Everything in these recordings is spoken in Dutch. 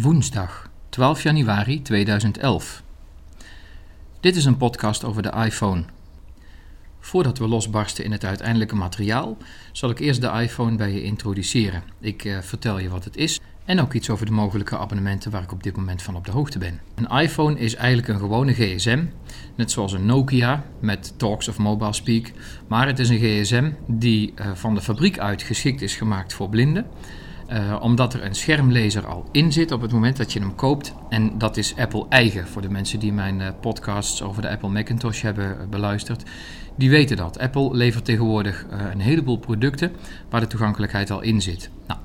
Woensdag 12 januari 2011. Dit is een podcast over de iPhone. Voordat we losbarsten in het uiteindelijke materiaal, zal ik eerst de iPhone bij je introduceren. Ik eh, vertel je wat het is en ook iets over de mogelijke abonnementen waar ik op dit moment van op de hoogte ben. Een iPhone is eigenlijk een gewone gsm, net zoals een Nokia met Talks of Mobile Speak, maar het is een gsm die uh, van de fabriek uit geschikt is gemaakt voor blinden. Uh, omdat er een schermlezer al in zit op het moment dat je hem koopt. En dat is Apple eigen. Voor de mensen die mijn uh, podcasts over de Apple Macintosh hebben beluisterd. Die weten dat. Apple levert tegenwoordig een heleboel producten waar de toegankelijkheid al in zit. Nou,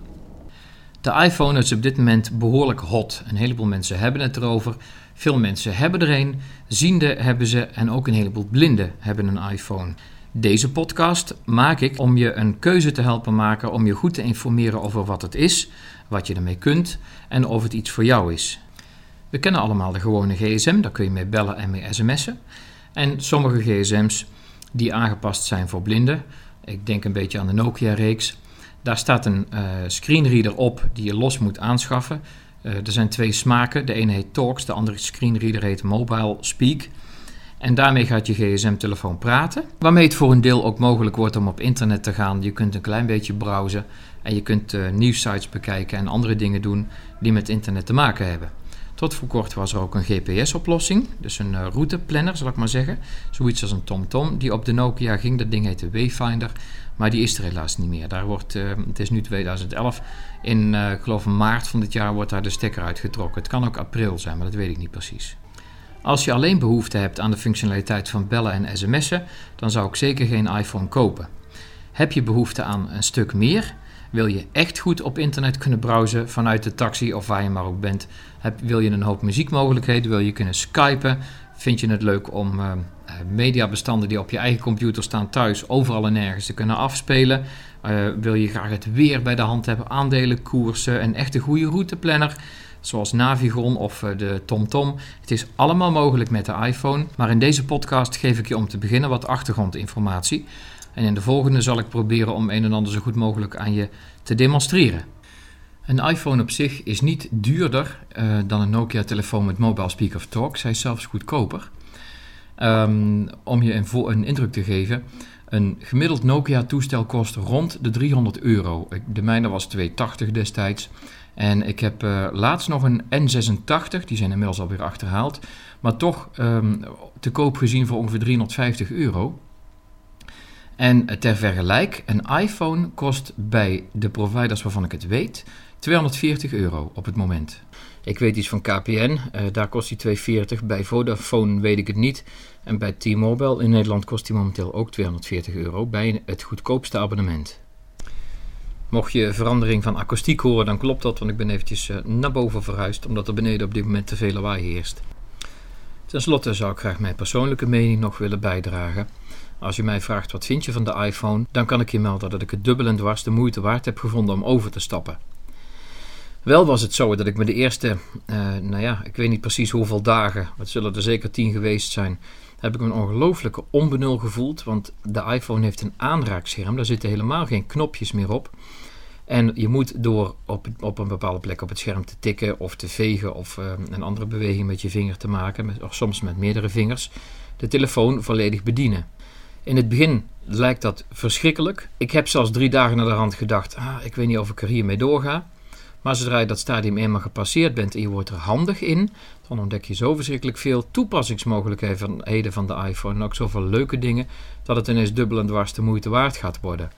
de iPhone is op dit moment behoorlijk hot. Een heleboel mensen hebben het erover. Veel mensen hebben er een. Ziende hebben ze en ook een heleboel blinden hebben een iPhone. Deze podcast maak ik om je een keuze te helpen maken, om je goed te informeren over wat het is, wat je ermee kunt en of het iets voor jou is. We kennen allemaal de gewone gsm, daar kun je mee bellen en mee sms'en. En sommige gsm's die aangepast zijn voor blinden, ik denk een beetje aan de Nokia-reeks, daar staat een uh, screenreader op die je los moet aanschaffen. Uh, er zijn twee smaken, de ene heet Talks, de andere screenreader heet Mobile Speak. En daarmee gaat je gsm-telefoon praten. Waarmee het voor een deel ook mogelijk wordt om op internet te gaan. Je kunt een klein beetje browsen en je kunt uh, nieuwsites bekijken en andere dingen doen die met internet te maken hebben. Tot voor kort was er ook een GPS-oplossing, dus een uh, routeplanner zal ik maar zeggen. Zoiets als een TomTom die op de Nokia ging. Dat ding heette Wayfinder, maar die is er helaas niet meer. Daar wordt, uh, het is nu 2011. In, geloof maart van dit jaar wordt daar de stekker uitgetrokken. Het kan ook april zijn, maar dat weet ik niet precies. Als je alleen behoefte hebt aan de functionaliteit van bellen en sms'en, dan zou ik zeker geen iPhone kopen. Heb je behoefte aan een stuk meer? Wil je echt goed op internet kunnen browsen vanuit de taxi of waar je maar ook bent? Heb, wil je een hoop muziekmogelijkheden? Wil je kunnen skypen? Vind je het leuk om uh, mediabestanden die op je eigen computer staan thuis overal en nergens te kunnen afspelen? Uh, wil je graag het weer bij de hand hebben, aandelenkoersen, een echte goede routeplanner? Zoals Navigon of eh, de TomTom. Het is allemaal mogelijk met de iPhone, maar in deze podcast geef ik je om te beginnen wat achtergrondinformatie. En in de volgende zal ik proberen om een en ander zo goed mogelijk aan je te demonstreren. Een iPhone op zich is niet duurder uh, dan een Nokia-telefoon met Mobile Speak of Talk. Zij is zelfs goedkoper. Um, om je een, een indruk te geven, een gemiddeld Nokia-toestel kost rond de 300 euro. De mijne was 280 destijds. En ik heb uh, laatst nog een N86, die zijn inmiddels alweer achterhaald, maar toch um, te koop gezien voor ongeveer 350 euro. En ter vergelijk, een iPhone kost bij de providers waarvan ik het weet 240 euro op het moment. Ik weet iets van KPN, uh, daar kost die 240. Bij Vodafone weet ik het niet. En bij T-Mobile in Nederland kost die momenteel ook 240 euro bij het goedkoopste abonnement. Mocht je verandering van akoestiek horen, dan klopt dat, want ik ben eventjes uh, naar boven verhuisd, omdat er beneden op dit moment te veel lawaai heerst. Ten slotte zou ik graag mijn persoonlijke mening nog willen bijdragen. Als je mij vraagt wat vind je van de iPhone, dan kan ik je melden dat ik het dubbel en dwars de moeite waard heb gevonden om over te stappen. Wel was het zo dat ik me de eerste, uh, nou ja, ik weet niet precies hoeveel dagen, het zullen er zeker tien geweest zijn, heb ik een ongelooflijke onbenul gevoeld. Want de iPhone heeft een aanraakscherm, daar zitten helemaal geen knopjes meer op. En je moet door op, op een bepaalde plek op het scherm te tikken of te vegen of uh, een andere beweging met je vinger te maken, of soms met meerdere vingers, de telefoon volledig bedienen. In het begin lijkt dat verschrikkelijk. Ik heb zelfs drie dagen naar de hand gedacht, ah, ik weet niet of ik er hiermee doorga. Maar zodra je dat stadium eenmaal gepasseerd bent en je wordt er handig in, dan ontdek je zo verschrikkelijk veel toepassingsmogelijkheden van de iPhone en ook zoveel leuke dingen, dat het ineens dubbel en dwars de moeite waard gaat worden.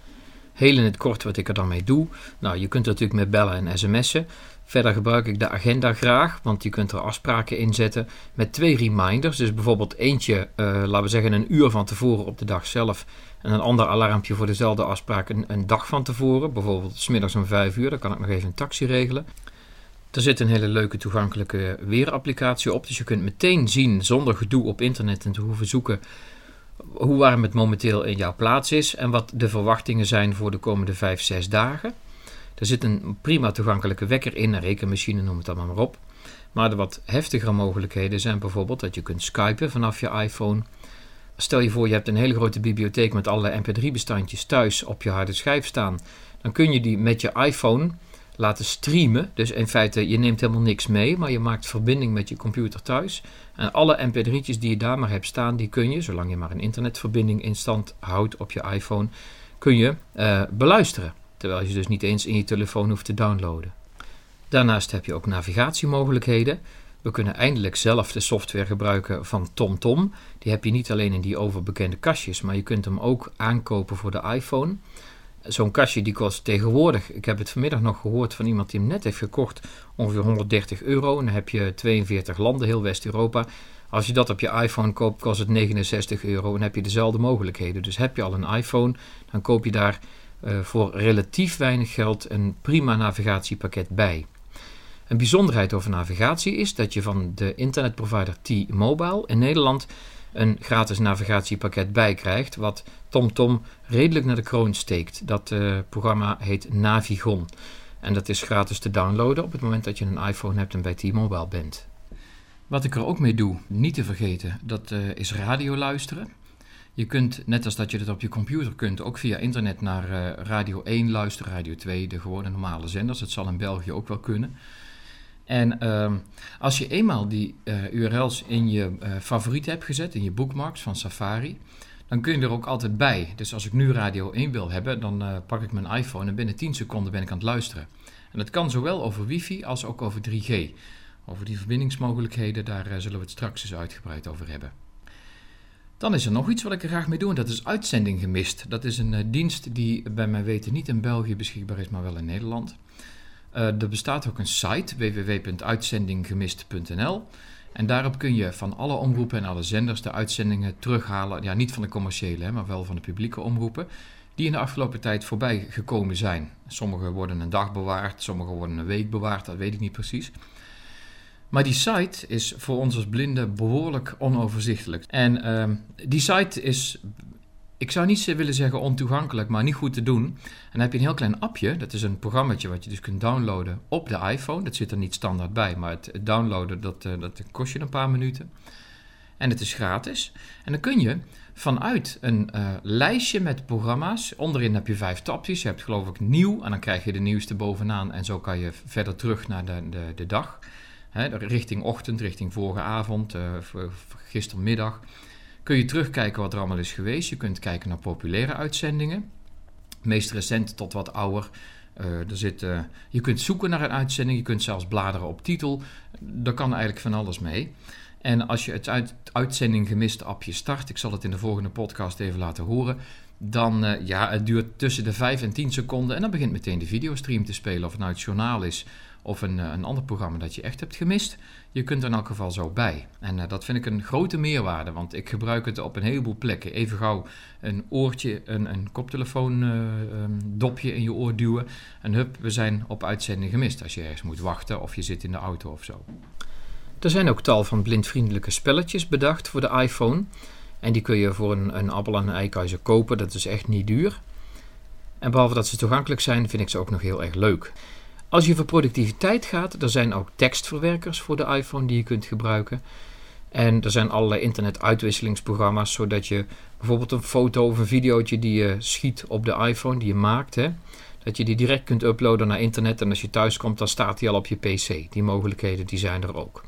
Heel in het kort wat ik er dan mee doe. Nou, je kunt natuurlijk met bellen en sms'en. Verder gebruik ik de agenda graag, want je kunt er afspraken in zetten met twee reminders. Dus bijvoorbeeld eentje, uh, laten we zeggen, een uur van tevoren op de dag zelf. En een ander alarmpje voor dezelfde afspraak een, een dag van tevoren. Bijvoorbeeld smiddags om vijf uur, dan kan ik nog even een taxi regelen. Er zit een hele leuke toegankelijke weerapplicatie op. Dus je kunt meteen zien, zonder gedoe op internet en te hoeven zoeken hoe warm het momenteel in jouw plaats is en wat de verwachtingen zijn voor de komende 5, 6 dagen. Er zit een prima toegankelijke wekker in, een rekenmachine, noem het allemaal maar op. Maar de wat heftigere mogelijkheden zijn bijvoorbeeld dat je kunt skypen vanaf je iPhone. Stel je voor, je hebt een hele grote bibliotheek met allerlei mp3-bestandjes thuis op je harde schijf staan. Dan kun je die met je iPhone laten streamen. Dus in feite, je neemt helemaal niks mee, maar je maakt verbinding met je computer thuis. En alle mp3'tjes die je daar maar hebt staan, die kun je, zolang je maar een internetverbinding in stand houdt op je iPhone, kun je uh, beluisteren. Terwijl je dus niet eens in je telefoon hoeft te downloaden. Daarnaast heb je ook navigatiemogelijkheden. We kunnen eindelijk zelf de software gebruiken van TomTom. Die heb je niet alleen in die overbekende kastjes, maar je kunt hem ook aankopen voor de iPhone. Zo'n kastje die kost tegenwoordig, ik heb het vanmiddag nog gehoord van iemand die hem net heeft gekocht, ongeveer 130 euro. En dan heb je 42 landen, heel West-Europa. Als je dat op je iPhone koopt, kost het 69 euro en heb je dezelfde mogelijkheden. Dus heb je al een iPhone, dan koop je daar uh, voor relatief weinig geld een prima navigatiepakket bij. Een bijzonderheid over navigatie is dat je van de internetprovider T-Mobile in Nederland een gratis navigatiepakket bij krijgt, wat TomTom redelijk naar de kroon steekt. Dat uh, programma heet Navigon. En dat is gratis te downloaden op het moment dat je een iPhone hebt en bij T-Mobile bent. Wat ik er ook mee doe, niet te vergeten, dat uh, is radio luisteren. Je kunt, net als dat je dat op je computer kunt, ook via internet naar uh, Radio 1 luisteren, Radio 2, de gewone normale zenders. Het zal in België ook wel kunnen. En uh, als je eenmaal die uh, URL's in je uh, favoriet hebt gezet, in je bookmarks van Safari, dan kun je er ook altijd bij. Dus als ik nu Radio 1 wil hebben, dan uh, pak ik mijn iPhone en binnen 10 seconden ben ik aan het luisteren. En dat kan zowel over wifi als ook over 3G. Over die verbindingsmogelijkheden, daar zullen we het straks eens uitgebreid over hebben. Dan is er nog iets wat ik er graag mee doe en dat is uitzending gemist. Dat is een dienst die bij mij weten niet in België beschikbaar is, maar wel in Nederland. Uh, er bestaat ook een site www.uitzendinggemist.nl. En daarop kun je van alle omroepen en alle zenders de uitzendingen terughalen. Ja, niet van de commerciële, maar wel van de publieke omroepen. Die in de afgelopen tijd voorbij gekomen zijn. Sommige worden een dag bewaard, sommige worden een week bewaard, dat weet ik niet precies. Maar die site is voor ons als blinden behoorlijk onoverzichtelijk. En uh, die site is ik zou niet willen zeggen ontoegankelijk, maar niet goed te doen. Dan heb je een heel klein appje, dat is een programmaatje wat je dus kunt downloaden op de iPhone. Dat zit er niet standaard bij, maar het downloaden dat, uh, dat kost je een paar minuten. En het is gratis. En dan kun je vanuit een uh, lijstje met programma's, onderin heb je vijf tapjes. Je hebt geloof ik nieuw en dan krijg je de nieuwste bovenaan. En zo kan je verder terug naar de, de, de dag. Richting ochtend, richting vorige avond, uh, gistermiddag kun je terugkijken wat er allemaal is geweest. Je kunt kijken naar populaire uitzendingen, meest recent tot wat ouder. Uh, er zit, uh, je kunt zoeken naar een uitzending, je kunt zelfs bladeren op titel. Daar kan eigenlijk van alles mee. En als je het uit, uitzending gemist appje start, ik zal het in de volgende podcast even laten horen, dan uh, ja, het duurt tussen de 5 en 10 seconden en dan begint meteen de videostream te spelen. Of het nou het journaal is of een, een ander programma dat je echt hebt gemist. Je kunt er in elk geval zo bij. En uh, dat vind ik een grote meerwaarde, want ik gebruik het op een heleboel plekken. Even gauw een oortje, een, een koptelefoon uh, um, dopje in je oor duwen. En hup, we zijn op uitzending gemist als je ergens moet wachten of je zit in de auto of zo. Er zijn ook tal van blindvriendelijke spelletjes bedacht voor de iPhone. En die kun je voor een, een appel en een eikhuizen kopen. Dat is echt niet duur. En behalve dat ze toegankelijk zijn, vind ik ze ook nog heel erg leuk. Als je voor productiviteit gaat, er zijn ook tekstverwerkers voor de iPhone die je kunt gebruiken. En er zijn allerlei internetuitwisselingsprogramma's, zodat je bijvoorbeeld een foto of een videootje die je schiet op de iPhone, die je maakt, hè, dat je die direct kunt uploaden naar internet en als je thuis komt, dan staat die al op je PC. Die mogelijkheden die zijn er ook.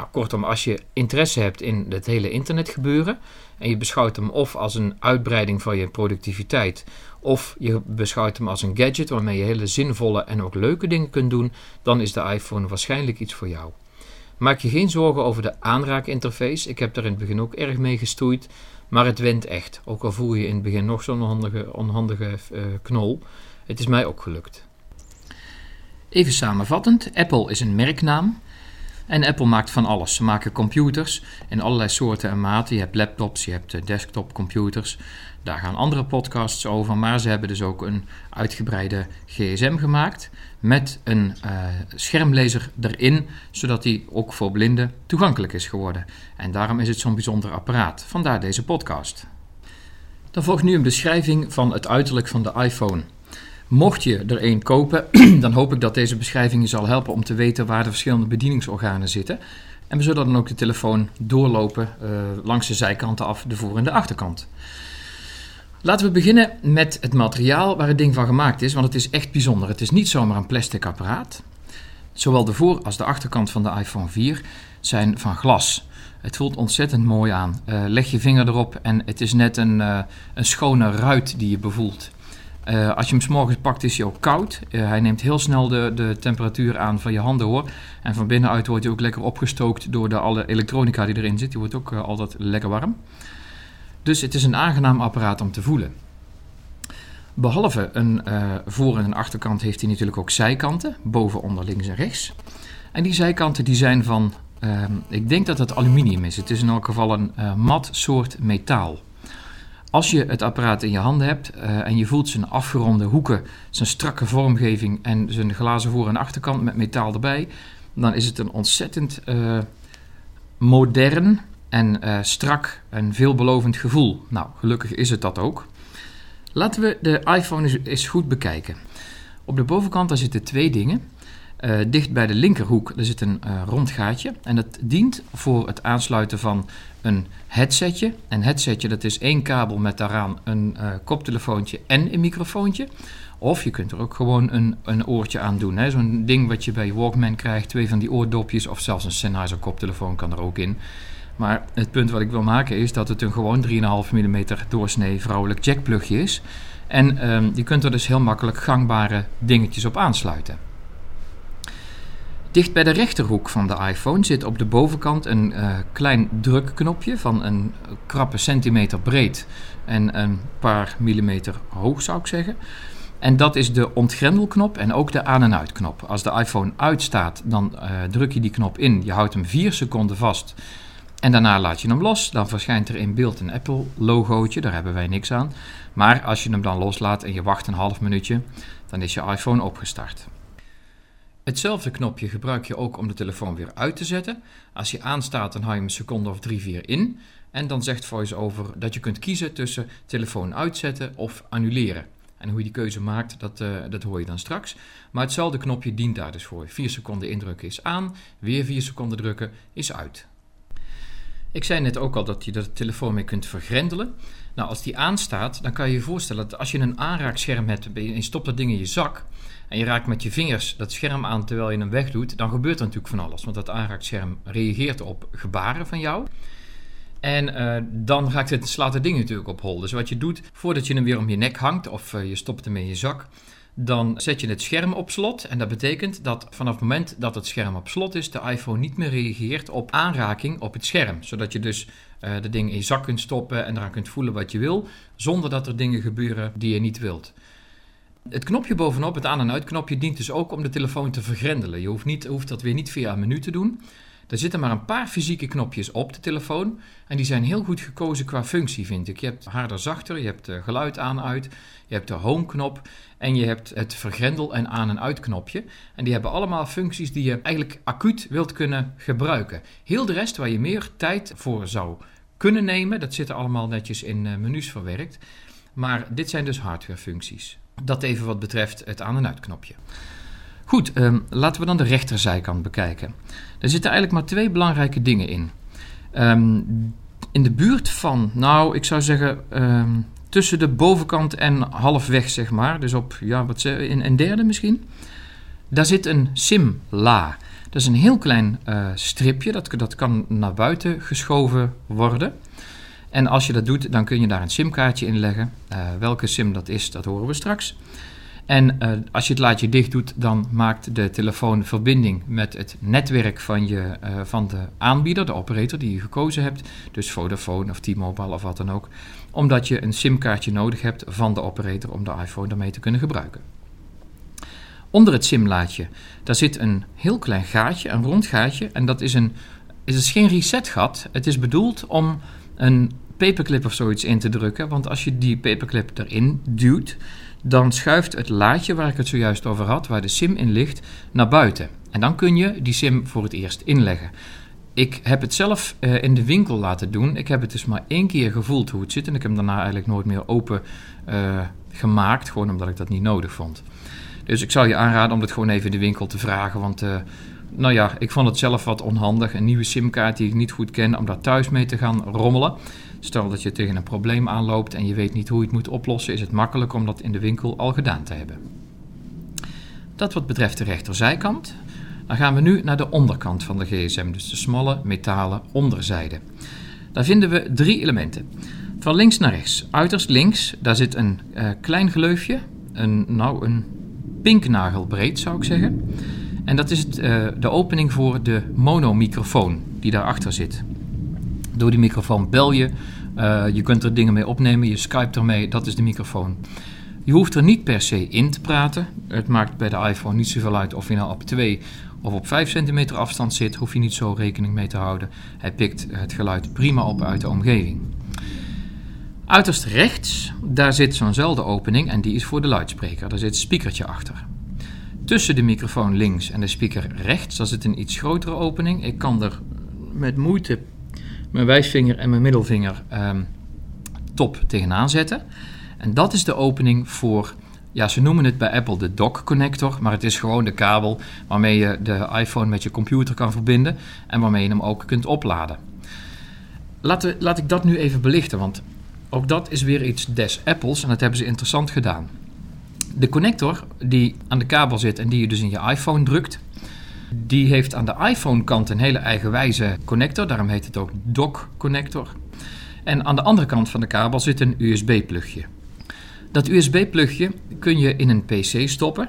Nou, kortom, als je interesse hebt in het hele internetgebeuren en je beschouwt hem of als een uitbreiding van je productiviteit, of je beschouwt hem als een gadget waarmee je hele zinvolle en ook leuke dingen kunt doen, dan is de iPhone waarschijnlijk iets voor jou. Maak je geen zorgen over de aanraakinterface. Ik heb daar in het begin ook erg mee gestoeid, maar het wint echt. Ook al voel je in het begin nog zo'n onhandige, onhandige uh, knol. Het is mij ook gelukt. Even samenvattend: Apple is een merknaam. En Apple maakt van alles. Ze maken computers in allerlei soorten en maten. Je hebt laptops, je hebt desktopcomputers. Daar gaan andere podcasts over. Maar ze hebben dus ook een uitgebreide GSM gemaakt. Met een uh, schermlezer erin, zodat die ook voor blinden toegankelijk is geworden. En daarom is het zo'n bijzonder apparaat. Vandaar deze podcast. Dan volgt nu een beschrijving van het uiterlijk van de iPhone. Mocht je er een kopen, dan hoop ik dat deze beschrijving je zal helpen om te weten waar de verschillende bedieningsorganen zitten. En we zullen dan ook de telefoon doorlopen uh, langs de zijkanten af, de voor- en de achterkant. Laten we beginnen met het materiaal waar het ding van gemaakt is, want het is echt bijzonder. Het is niet zomaar een plastic apparaat. Zowel de voor- als de achterkant van de iPhone 4 zijn van glas. Het voelt ontzettend mooi aan. Uh, leg je vinger erop en het is net een, uh, een schone ruit die je bevoelt. Uh, als je hem s morgens pakt is hij ook koud. hij neemt heel snel de, de temperatuur aan van je handen hoor. En van binnenuit wordt hij ook lekker opgestookt door de alle elektronica die erin zit. Die wordt ook altijd lekker warm. Dus het is een aangenaam apparaat om te voelen. Behalve een voor- en een achterkant heeft hij natuurlijk ook zijkanten. Boven, onder, links en rechts. En die zijkanten die zijn van Ehm, ik denk dat het aluminium is. Het is in elk geval een mat soort metaal. Als je het apparaat in je handen hebt uh, en je voelt zijn afgeronde hoeken, zijn strakke vormgeving en zijn glazen voor- en achterkant met metaal erbij, dan is het een ontzettend uh, modern en strak en veelbelovend gevoel. Nou, gelukkig is het dat ook. Laten we de iPhone eens goed bekijken. Op de bovenkant daar zitten twee dingen. Uh, dicht bij de linkerhoek er zit een uh, rond gaatje en dat dient voor het aansluiten van een headsetje. Een headsetje dat is één kabel met daaraan een uh, koptelefoontje en een microfoontje. Of je kunt er ook gewoon een, een oortje aan doen. Zo'n ding wat je bij Walkman krijgt, twee van die oordopjes of zelfs een Sennheiser koptelefoon kan er ook in. Maar het punt wat ik wil maken is dat het een gewoon 3,5 mm doorsnee vrouwelijk jackplugje is. En um, je kunt er dus heel makkelijk gangbare dingetjes op aansluiten. Dicht bij de rechterhoek van de iPhone zit op de bovenkant een uh, klein drukknopje van een krappe centimeter breed en een paar millimeter hoog zou ik zeggen. En dat is de ontgrendelknop en ook de aan- en uitknop. Als de iPhone uitstaat, dan uh, druk je die knop in. Je houdt hem 4 seconden vast en daarna laat je hem los. Dan verschijnt er in beeld een Apple-logootje, daar hebben wij niks aan. Maar als je hem dan loslaat en je wacht een half minuutje, dan is je iPhone opgestart. Hetzelfde knopje gebruik je ook om de telefoon weer uit te zetten. Als je aanstaat, dan hou je een seconde of drie, vier in. En dan zegt VoiceOver dat je kunt kiezen tussen telefoon uitzetten of annuleren. En hoe je die keuze maakt, dat, uh, dat hoor je dan straks. Maar hetzelfde knopje dient daar dus voor. 4 seconden indrukken is aan, weer 4 seconden drukken is uit. Ik zei net ook al dat je de telefoon mee kunt vergrendelen. Nou, als die aanstaat, dan kan je je voorstellen dat als je een aanraakscherm hebt en je stopt dat ding in je zak en je raakt met je vingers dat scherm aan terwijl je hem wegdoet, dan gebeurt er natuurlijk van alles. Want dat aanraakscherm reageert op gebaren van jou. En uh, dan raakt het, slaat het ding natuurlijk op hol. Dus wat je doet, voordat je hem weer om je nek hangt of uh, je stopt hem in je zak, dan zet je het scherm op slot. En dat betekent dat vanaf het moment dat het scherm op slot is, de iPhone niet meer reageert op aanraking op het scherm. Zodat je dus uh, de ding in je zak kunt stoppen en eraan kunt voelen wat je wil, zonder dat er dingen gebeuren die je niet wilt. Het knopje bovenop, het aan- en uitknopje, dient dus ook om de telefoon te vergrendelen. Je hoeft, niet, hoeft dat weer niet via een menu te doen. Er zitten maar een paar fysieke knopjes op de telefoon. En die zijn heel goed gekozen qua functie, vind ik. Je hebt harder, zachter, je hebt geluid aan-uit, je hebt de home-knop en je hebt het vergrendel- en aan- en uitknopje. En die hebben allemaal functies die je eigenlijk acuut wilt kunnen gebruiken. Heel de rest waar je meer tijd voor zou kunnen nemen, dat zit er allemaal netjes in menus verwerkt. Maar dit zijn dus hardwarefuncties. Dat even wat betreft het aan- en uitknopje. Goed, um, laten we dan de rechterzijkant bekijken. Er zitten eigenlijk maar twee belangrijke dingen in. Um, in de buurt van, nou, ik zou zeggen, um, tussen de bovenkant en halfweg, zeg maar, dus op, ja, wat zeg, in een derde misschien, daar zit een SIM-la. Dat is een heel klein uh, stripje, dat, dat kan naar buiten geschoven worden. En als je dat doet, dan kun je daar een simkaartje in leggen. Uh, welke sim dat is, dat horen we straks. En uh, als je het laadje dicht doet, dan maakt de telefoon verbinding met het netwerk van, je, uh, van de aanbieder, de operator die je gekozen hebt. Dus Vodafone of T-Mobile of wat dan ook. Omdat je een simkaartje nodig hebt van de operator om de iPhone daarmee te kunnen gebruiken. Onder het simlaadje, daar zit een heel klein gaatje, een rond gaatje. En dat is, een, is geen resetgat. Het is bedoeld om een paperclip of zoiets in te drukken. Want als je die paperclip erin duwt, dan schuift het laadje waar ik het zojuist over had, waar de SIM in ligt, naar buiten. En dan kun je die SIM voor het eerst inleggen. Ik heb het zelf uh, in de winkel laten doen. Ik heb het dus maar één keer gevoeld hoe het zit. En ik heb hem daarna eigenlijk nooit meer open uh, gemaakt. Gewoon omdat ik dat niet nodig vond. Dus ik zou je aanraden om het gewoon even in de winkel te vragen. Want uh, nou ja, ik vond het zelf wat onhandig. Een nieuwe simkaart die ik niet goed ken, om daar thuis mee te gaan rommelen. Stel dat je tegen een probleem aanloopt en je weet niet hoe je het moet oplossen, is het makkelijk om dat in de winkel al gedaan te hebben. Dat wat betreft de rechterzijkant. Dan gaan we nu naar de onderkant van de gsm, dus de smalle metalen onderzijde. Daar vinden we drie elementen. Van links naar rechts. Uiterst links, daar zit een uh, klein gleufje, een, nou een pinknagelbreed zou ik zeggen. En dat is uh, de opening voor de monomicrofoon die daarachter zit. Door die microfoon bel je, uh, je kunt er dingen mee opnemen, je skypt ermee, dat is de microfoon. Je hoeft er niet per se in te praten. Het maakt bij de iPhone niet zoveel uit of je nou op 2 of op 5 centimeter afstand zit, hoef je niet zo rekening mee te houden. Hij pikt het geluid prima op uit de omgeving. Uiterst rechts, daar zit zo'nzelfde opening en die is voor de luidspreker. Daar zit een speakertje achter. Tussen de microfoon links en de speaker rechts, daar zit een iets grotere opening. Ik kan er met moeite mijn wijsvinger en mijn middelvinger um, top tegenaan zetten. En dat is de opening voor, ja, ze noemen het bij Apple de dock connector, maar het is gewoon de kabel waarmee je de iPhone met je computer kan verbinden en waarmee je hem ook kunt opladen. Laat, laat ik dat nu even belichten, want ook dat is weer iets des Apples en dat hebben ze interessant gedaan. De connector die aan de kabel zit en die je dus in je iPhone drukt, die heeft aan de iPhone-kant een hele eigenwijze connector, daarom heet het ook dock connector. En aan de andere kant van de kabel zit een USB-plugje. Dat USB-plugje kun je in een PC stoppen.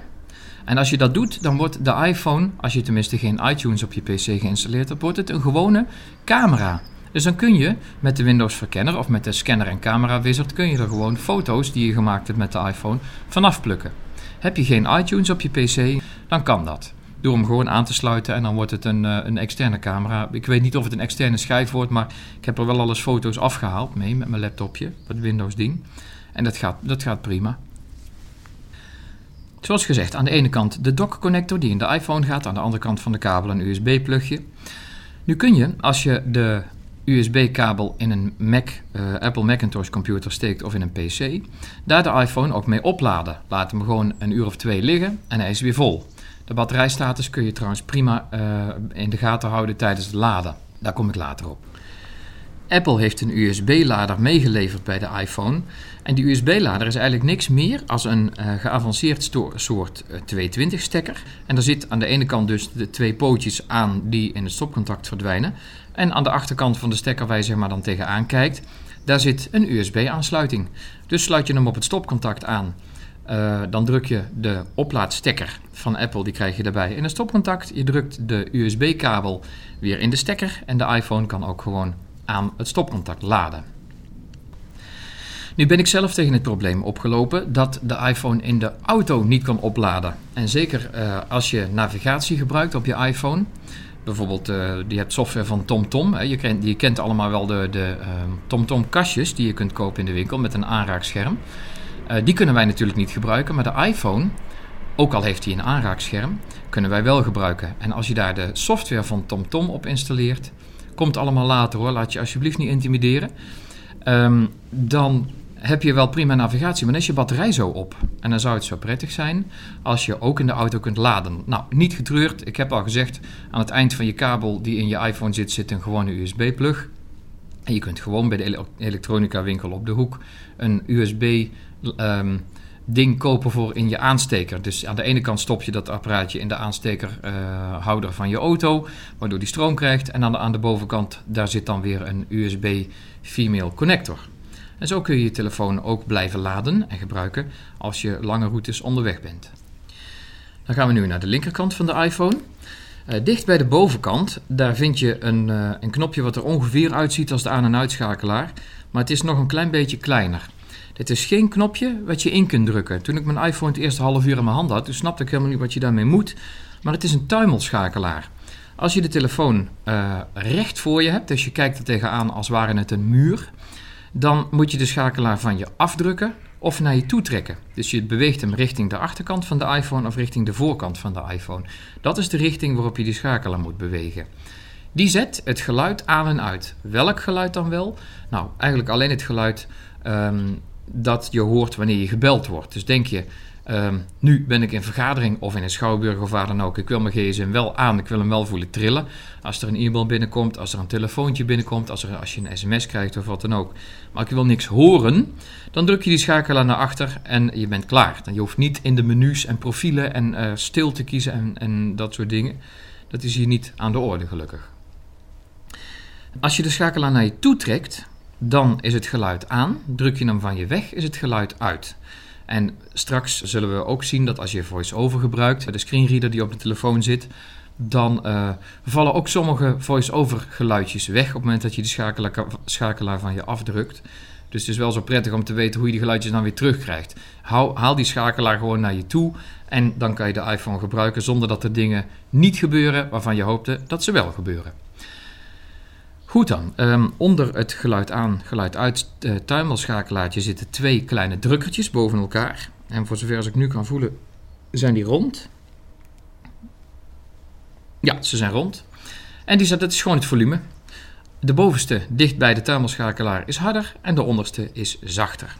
En als je dat doet, dan wordt de iPhone, als je tenminste geen iTunes op je PC geïnstalleerd hebt, wordt het een gewone camera. Dus dan kun je met de Windows Verkenner of met de scanner en camera wizard kun je er gewoon foto's die je gemaakt hebt met de iPhone vanaf plukken. Heb je geen iTunes op je PC, dan kan dat. Door hem gewoon aan te sluiten en dan wordt het een, eh, een externe camera. Ik weet niet of het een externe schijf wordt, maar ik heb er wel alles foto's afgehaald mee met mijn laptopje, het Windows ding. En dat gaat, dat gaat prima. Zoals gezegd, aan de ene kant de dock connector die in de iPhone gaat, aan de andere kant van de kabel een USB-plugje. Nu kun je, als je de USB-kabel in een Mac, uh, Apple Macintosh computer steekt of in een PC, daar de iPhone ook mee opladen. Laat hem gewoon een uur of twee liggen en hij is weer vol. De batterijstatus kun je trouwens prima uh, in de gaten houden tijdens het laden. Daar kom ik later op. Apple heeft een USB-lader meegeleverd bij de iPhone. En die USB-lader is eigenlijk niks meer als een uh, geavanceerd soort uh, 220-stekker. En daar zit aan de ene kant dus de twee pootjes aan die in het stopcontact verdwijnen. En aan de achterkant van de stekker waar je zeg maar dan tegenaan kijkt, daar zit een USB-aansluiting. Dus sluit je hem op het stopcontact aan. Uh, dan druk je de oplaadstekker van Apple, die krijg je daarbij in een stopcontact. Je drukt de USB-kabel weer in de stekker en de iPhone kan ook gewoon aan het stopcontact laden. Nu ben ik zelf tegen het probleem opgelopen dat de iPhone in de auto niet kan opladen. En zeker uh, als je navigatie gebruikt op je iPhone. Bijvoorbeeld, uh, je hebt software van TomTom. Je, kent, je kent allemaal wel de, de uh, TomTom kastjes die je kunt kopen in de winkel met een aanraakscherm. Die kunnen wij natuurlijk niet gebruiken, maar de iPhone, ook al heeft hij een aanraakscherm, kunnen wij wel gebruiken. En als je daar de software van TomTom op installeert, Komt allemaal later hoor, laat je alsjeblieft niet intimideren. Um, dan heb je wel prima navigatie, maar dan is je batterij zo op. En dan zou het zo prettig zijn als je ook in de auto kunt laden. Nou, niet getreurd. Ik heb al gezegd, aan het eind van je kabel die in je iPhone zit, zit een gewone USB-plug. En je kunt gewoon bij de elektronica winkel op de hoek een USB um, ding kopen voor in je aansteker. Dus aan de ene kant stop je dat apparaatje in de aanstekerhouder uh, van je auto, waardoor die stroom krijgt. En aan de, aan de bovenkant, daar zit dan weer een USB female connector. En zo kun je je telefoon ook blijven laden en gebruiken als je lange routes onderweg bent. Dan gaan we nu naar de linkerkant van de iPhone. Uh, dicht bij de bovenkant, daar vind je een, uh, een knopje wat er ongeveer uitziet als de aan- en uitschakelaar. Maar het is nog een klein beetje kleiner. Het is geen knopje wat je in kunt drukken. Toen ik mijn iPhone het eerste half uur in mijn hand had, toen snapte ik helemaal niet wat je daarmee moet. Maar het is een tuimelschakelaar. Als je de telefoon uh, recht voor je hebt, dus je kijkt er tegenaan als ware het een muur, dan moet je de schakelaar van je afdrukken of naar je toe trekken. Dus je beweegt hem richting de achterkant van de iPhone of richting de voorkant van de iPhone. Dat is de richting waarop je die schakelaar moet bewegen. Die zet het geluid aan en uit. Welk geluid dan wel? Nou, eigenlijk alleen het geluid um, dat je hoort wanneer je gebeld wordt. Dus denk je, Ehm, nu ben ik in vergadering of in een schouwburg of waar dan ook. Ik wil mijn gsm wel aan, ik wil hem wel voelen trillen. Als er een e-mail binnenkomt, als er een telefoontje binnenkomt, als, er, als je een sms krijgt of wat dan ook. Maar ik wil niks horen, dan druk je die schakelaar naar achter en je bent klaar. Dan je hoeft niet in de menus en profielen en uh, stil te kiezen en, en dat soort dingen. Dat is hier niet aan de orde gelukkig. Als je de schakelaar naar je toe trekt, dan is het geluid aan. Druk je hem van je weg, is het geluid uit. En straks zullen we ook zien dat als je voice-over gebruikt, de screenreader die op de telefoon zit, dan uh, vallen ook sommige voice-over geluidjes weg op het moment dat je de schakelaar, van je afdrukt. Dus het is wel zo prettig om te weten hoe je die geluidjes dan weer terugkrijgt. Haal die schakelaar gewoon naar je toe en dan kan je de iPhone gebruiken zonder dat er dingen niet gebeuren waarvan je hoopte dat ze wel gebeuren. Goed dan, ehm, onder het geluid aan, geluid uit uh, tuimelschakelaartje zitten twee kleine drukkertjes boven elkaar. En voor zover als ik nu kan voelen, zijn die rond. Ja, ze zijn rond. En die, dat is gewoon het volume. De bovenste, dicht bij de tuimelschakelaar, is harder en de onderste is zachter.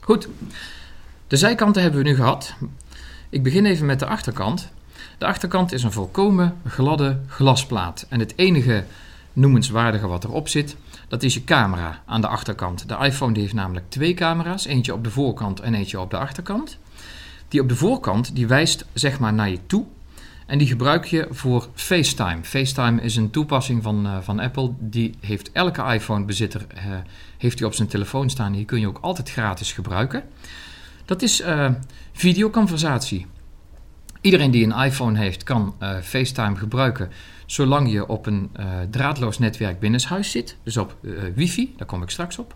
Goed, de zijkanten hebben we nu gehad. Ik begin even met de achterkant. De achterkant is een volkomen gladde glasplaat. En het enige noemenswaardige wat erop zit, dat is je camera aan de achterkant. De iPhone die heeft namelijk twee camera's, eentje op de voorkant en eentje op de achterkant. Die op de voorkant die wijst zeg maar naar je toe en die gebruik je voor FaceTime. FaceTime is een toepassing van, uh, van Apple. Die heeft elke iPhone-bezitter uh, heeft die op zijn telefoon staan. Die kun je ook altijd gratis gebruiken. Dat is uh, videoconversatie. Iedereen die een iPhone heeft kan FaceTime gebruiken zolang je op een draadloos netwerk binnenshuis zit. Dus op wifi, daar kom ik straks op.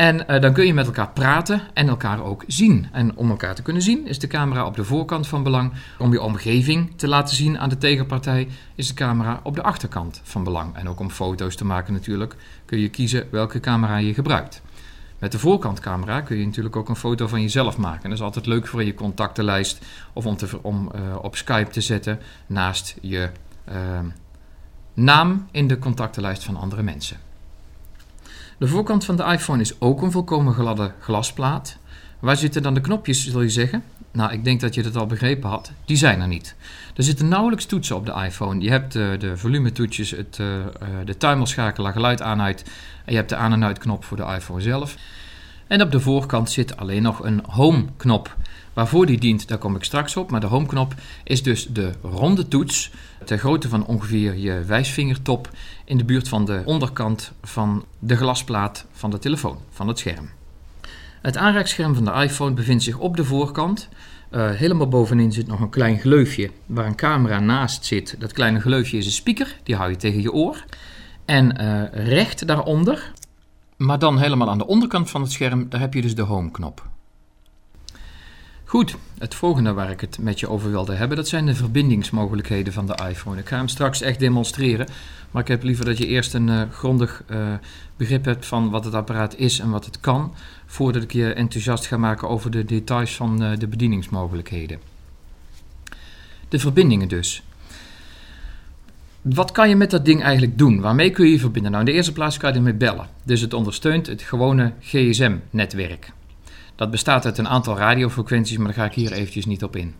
En uh, dan kun je met elkaar praten en elkaar ook zien. En om elkaar te kunnen zien is de camera op de voorkant van belang. Om je omgeving te laten zien aan de tegenpartij is de camera op de achterkant van belang. En ook om foto's te maken natuurlijk kun je kiezen welke camera je gebruikt. Met de voorkantcamera kun je natuurlijk ook een foto van jezelf maken. Dat is altijd leuk voor je contactenlijst of om, te, om uh, op Skype te zetten naast je uh, naam in de contactenlijst van andere mensen. De voorkant van de iPhone is ook een volkomen gladde glasplaat. Waar zitten dan de knopjes, zul je zeggen? Nou, ik denk dat je het al begrepen had. Die zijn er niet. Er zitten nauwelijks toetsen op de iPhone. Je hebt uh, de volumetoetjes, het, uh, uh, de timerschakelaar, geluid aan uit. En je hebt de aan- en uitknop voor de iPhone zelf. En op de voorkant zit alleen nog een home-knop. Waarvoor die dient, daar kom ik straks op. Maar de home-knop is dus de ronde toets ter grootte van ongeveer je wijsvingertop in de buurt van de onderkant van de glasplaat van de telefoon, van het scherm. Het aanreikscherm van de iPhone bevindt zich op de voorkant. Uh, helemaal bovenin zit nog een klein gleufje waar een camera naast zit. Dat kleine gleufje is een speaker, die hou je tegen je oor. En uh, recht daaronder, maar dan helemaal aan de onderkant van het scherm, daar heb je dus de home-knop. Goed, het volgende waar ik het met je over wilde hebben, dat zijn de verbindingsmogelijkheden van de iPhone. Ik ga hem straks echt demonstreren, maar ik heb liever dat je eerst een uh, grondig uh, begrip hebt van wat het apparaat is en wat het kan, voordat ik je enthousiast ga maken over de details van uh, de bedieningsmogelijkheden. De verbindingen dus. Wat kan je met dat ding eigenlijk doen? Waarmee kun je je verbinden? Nou, in de eerste plaats kan je ermee bellen. Dus het ondersteunt het gewone GSM-netwerk. Dat bestaat uit een aantal radiofrequenties, maar daar ga ik hier eventjes niet op in.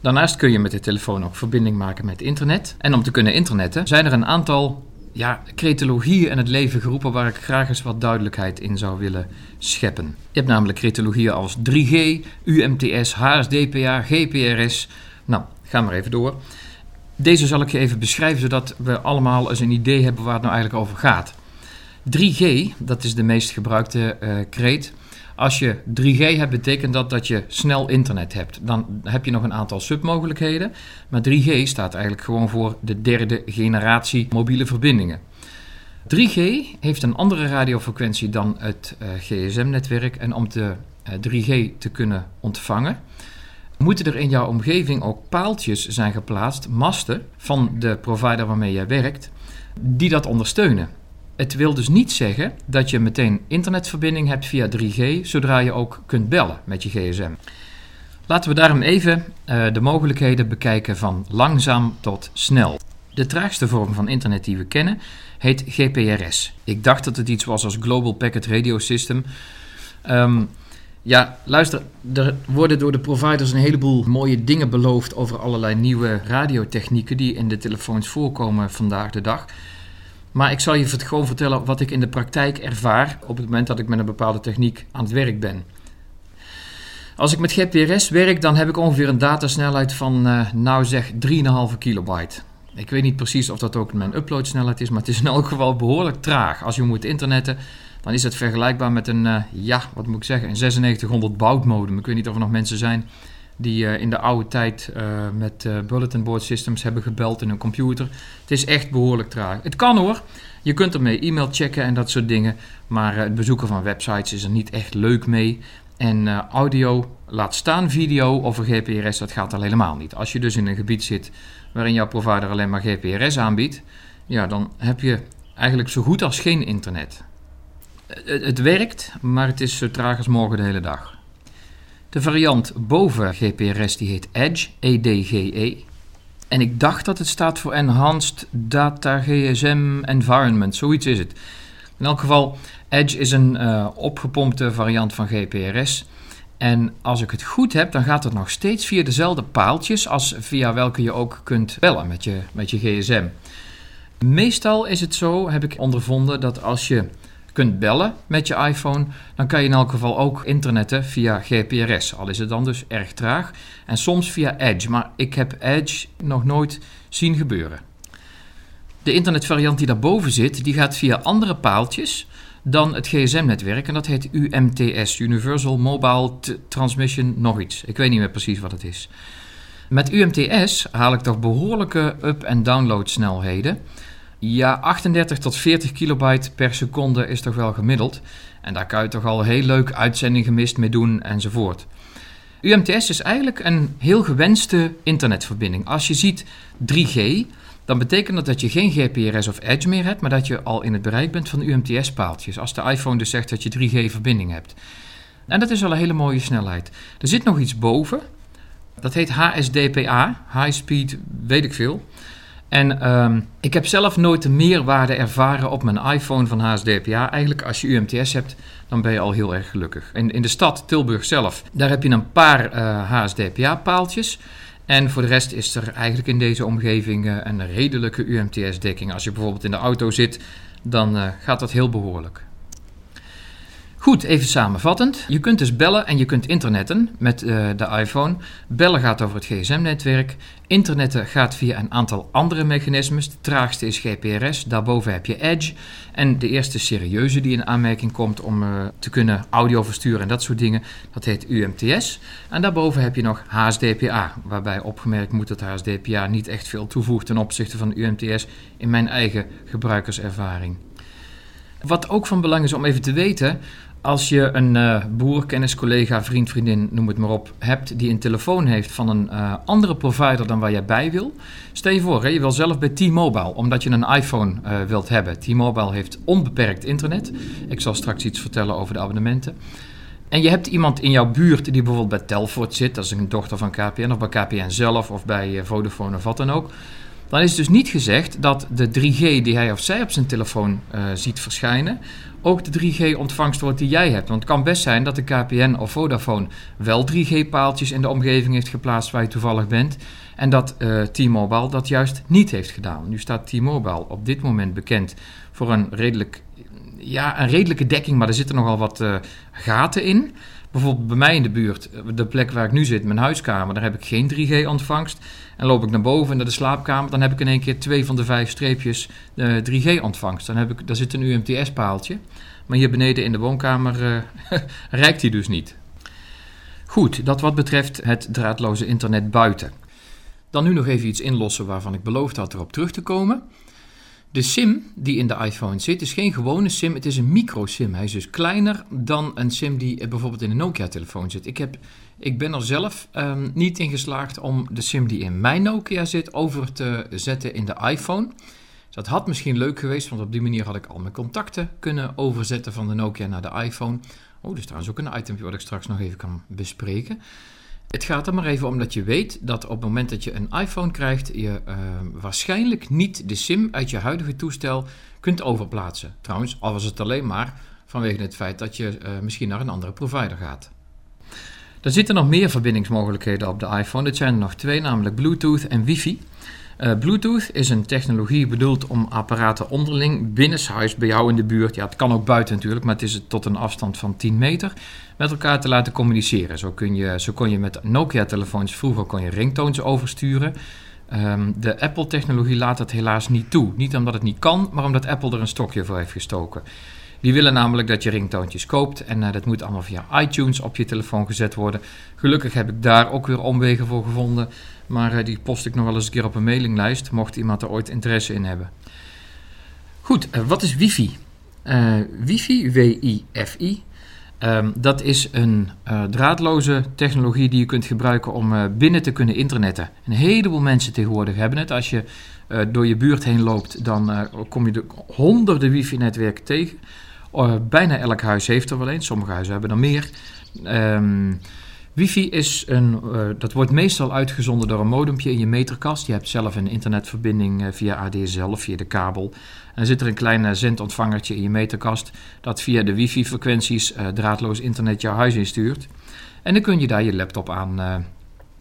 Daarnaast kun je met de telefoon ook verbinding maken met internet. En om te kunnen internetten zijn er een aantal ja, cretologieën in het leven geroepen waar ik graag eens wat duidelijkheid in zou willen scheppen. Je hebt namelijk cretologieën als 3G, UMTS, HSDPA, GPRS. Nou, ga maar even door. Deze zal ik je even beschrijven zodat we allemaal eens een idee hebben waar het nou eigenlijk over gaat. 3G, dat is de meest gebruikte uh, kreet. Als je 3G hebt, betekent dat dat je snel internet hebt. Dan heb je nog een aantal submogelijkheden. Maar 3G staat eigenlijk gewoon voor de derde generatie mobiele verbindingen. 3G heeft een andere radiofrequentie dan het uh, GSM-netwerk. En om de uh, 3G te kunnen ontvangen, moeten er in jouw omgeving ook paaltjes zijn geplaatst, masten van de provider waarmee jij werkt, die dat ondersteunen. Het wil dus niet zeggen dat je meteen internetverbinding hebt via 3G zodra je ook kunt bellen met je gsm. Laten we daarom even uh, de mogelijkheden bekijken van langzaam tot snel. De traagste vorm van internet die we kennen heet GPRS. Ik dacht dat het iets was als Global Packet Radio System. Um, Ja, luister, er worden door de providers een heleboel mooie dingen beloofd over allerlei nieuwe radiotechnieken die in de telefoons voorkomen vandaag de dag. Maar ik zal je gewoon vertellen wat ik in de praktijk ervaar op het moment dat ik met een bepaalde techniek aan het werk ben. Als ik met GPRS werk, dan heb ik ongeveer een datasnelheid van, uh, nou zeg, 3,5 kilobyte. Ik weet niet precies of dat ook mijn uploadsnelheid is, maar het is in elk geval behoorlijk traag. Als je moet internetten, dan is het vergelijkbaar met een, uh, ja, wat moet ik zeggen, een 9600 boutmodem. Ik weet niet of er nog mensen zijn die uh, in de oude tijd uh, met bulletin board systems hebben gebeld in een computer. Het is echt behoorlijk traag. Het kan hoor. Je kunt ermee e-mail checken en dat soort dingen. Maar het bezoeken van websites is er niet echt leuk mee. En audio, laat staan video over GPRS, dat gaat al helemaal niet. Als je dus in een gebied zit waarin jouw provider alleen maar GPRS aanbiedt, ja, dan heb je eigenlijk zo goed als geen internet. Het werkt, maar het is zo traag als morgen de hele dag. De variant boven GPRS die heet Edge, EDGE. En ik dacht dat het staat voor Enhanced Data GSM Environment, zoiets is het. In elk geval, Edge is een uh, opgepompte variant van GPRS. En als ik het goed heb, dan gaat het nog steeds via dezelfde paaltjes als via welke je ook kunt bellen met je, met je gsm. Meestal is het zo, heb ik ondervonden, dat als je kunt bellen met je iPhone, dan kan je in elk geval ook internetten via GPRS. Al is het dan dus erg traag. En soms via Edge, maar ik heb Edge nog nooit zien gebeuren. De internetvariant die daarboven zit, die gaat via andere paaltjes dan het GSM-netwerk. En dat heet UMTS, Universal Mobile Transmission nog iets. Ik weet niet meer precies wat het is. Met UMTS haal ik toch behoorlijke up- en downloadsnelheden. Ja, 38 tot 40 kilobyte per seconde is toch wel gemiddeld. En daar kan je toch al heel leuk uitzending gemist mee doen enzovoort. UMTS is eigenlijk een heel gewenste internetverbinding. Als je ziet 3G, dan betekent dat dat je geen GPRS of Edge meer hebt, maar dat je al in het bereik bent van UMTS-paaltjes. Als de iPhone dus zegt dat je 3G-verbinding hebt. En dat is al een hele mooie snelheid. Er zit nog iets boven. Dat heet HSDPA, High Speed, weet ik veel. En um, ik heb zelf nooit de meerwaarde ervaren op mijn iPhone van HSDPA. Eigenlijk als je UMTS hebt, dan ben je al heel erg gelukkig. In, in de stad Tilburg zelf, daar heb je een paar uh, HSDPA-paaltjes. En voor de rest is er eigenlijk in deze omgeving uh, een redelijke UMTS-dekking. Als je bijvoorbeeld in de auto zit, dan uh, gaat dat heel behoorlijk. Goed, even samenvattend. Je kunt dus bellen en je kunt internetten met uh, de iPhone. Bellen gaat over het gsm-netwerk. Internetten gaat via een aantal andere mechanismes. De traagste is GPRS, daarboven heb je Edge. En de eerste serieuze die in aanmerking komt om uh, te kunnen audio versturen en dat soort dingen, dat heet UMTS. En daarboven heb je nog HSDPA, waarbij opgemerkt moet dat HSDPA niet echt veel toevoegt ten opzichte van UMTS in mijn eigen gebruikerservaring. Wat ook van belang is om even te weten, als je een uh, boer, kennis, collega, vriend, vriendin, noem het maar op, hebt die een telefoon heeft van een uh, andere provider dan waar jij bij wil. Stel je voor, hè, je wil zelf bij T-Mobile, omdat je een iPhone uh, wilt hebben. T-Mobile heeft onbeperkt internet. Ik zal straks iets vertellen over de abonnementen. En je hebt iemand in jouw buurt die bijvoorbeeld bij Telfort zit, dat is een dochter van KPN, of bij KPN zelf, of bij Vodafone of wat dan ook. Dan is dus niet gezegd dat de 3G die hij of zij op zijn telefoon ziet verschijnen, ook de 3G-ontvangst wordt die jij hebt. Want het kan best zijn dat de KPN of Vodafone wel 3G-paaltjes in de omgeving heeft geplaatst waar je toevallig bent. En dat uh, T-Mobile dat juist niet heeft gedaan. Nu staat T-Mobile op dit moment bekend voor een, redelijk, ja, een redelijke dekking, maar er zitten nogal wat uh, gaten in. Bijvoorbeeld bij mij in de buurt, de plek waar ik nu zit, mijn huiskamer, daar heb ik geen 3G-ontvangst. En loop ik naar boven naar de slaapkamer, dan heb ik in één keer twee van de vijf streepjes uh, 3G-ontvangst. Dan heb ik, daar zit een UMTS-paaltje. Maar hier beneden in de woonkamer uh, reikt die dus niet. Goed, dat wat betreft het draadloze internet buiten. Dan nu nog even iets inlossen waarvan ik beloofd had erop terug te komen. De SIM die in de iPhone zit is geen gewone SIM, het is een micro-SIM. Hij is dus kleiner dan een SIM die bijvoorbeeld in een Nokia-telefoon zit. Ik, heb, ik ben er zelf um, niet in geslaagd om de SIM die in mijn Nokia zit over te zetten in de iPhone. Dus dat had misschien leuk geweest, want op die manier had ik al mijn contacten kunnen overzetten van de Nokia naar de iPhone. Oh, dus trouwens ook een item wat ik straks nog even kan bespreken. Het gaat er maar even om dat je weet dat op het moment dat je een iPhone krijgt, je uh, waarschijnlijk niet de SIM uit je huidige toestel kunt overplaatsen. Trouwens, al was het alleen maar vanwege het feit dat je uh, misschien naar een andere provider gaat. Er zitten nog meer verbindingsmogelijkheden op de iPhone. Dit zijn er nog twee, namelijk Bluetooth en Wifi. Uh, Bluetooth is een technologie bedoeld om apparaten onderling binnenshuis bij jou in de buurt, ja het kan ook buiten natuurlijk, maar het is tot een afstand van 10 meter, met elkaar te laten communiceren. Zo, kun je, zo kon je met Nokia-telefoons vroeger kon je ringtones oversturen. Um, de Apple-technologie laat dat helaas niet toe. Niet omdat het niet kan, maar omdat Apple er een stokje voor heeft gestoken. Die willen namelijk dat je ringtoontjes koopt en uh, dat moet allemaal via iTunes op je telefoon gezet worden. Gelukkig heb ik daar ook weer omwegen voor gevonden, maar uh, die post ik nog wel eens een keer op een mailinglijst, mocht iemand er ooit interesse in hebben. Goed, uh, wat is wifi? wifi, W-I-F-I, um, dat is een draadloze technologie die je kunt gebruiken om binnen te kunnen internetten. Een heleboel mensen tegenwoordig hebben het. Als je door je buurt heen loopt, dan kom je de honderden wifi-netwerken tegen. Uh, bijna elk huis heeft er wel een. Sommige huizen hebben er meer. Um, wifi is een, uh, dat wordt meestal uitgezonden door een modempje in je meterkast. Je hebt zelf een internetverbinding uh, via ADSL of via de kabel. En zit er een klein zendontvangertje in je meterkast dat via de wifi-frequenties draadloos internet jouw huis instuurt. En dan kun je daar je laptop aan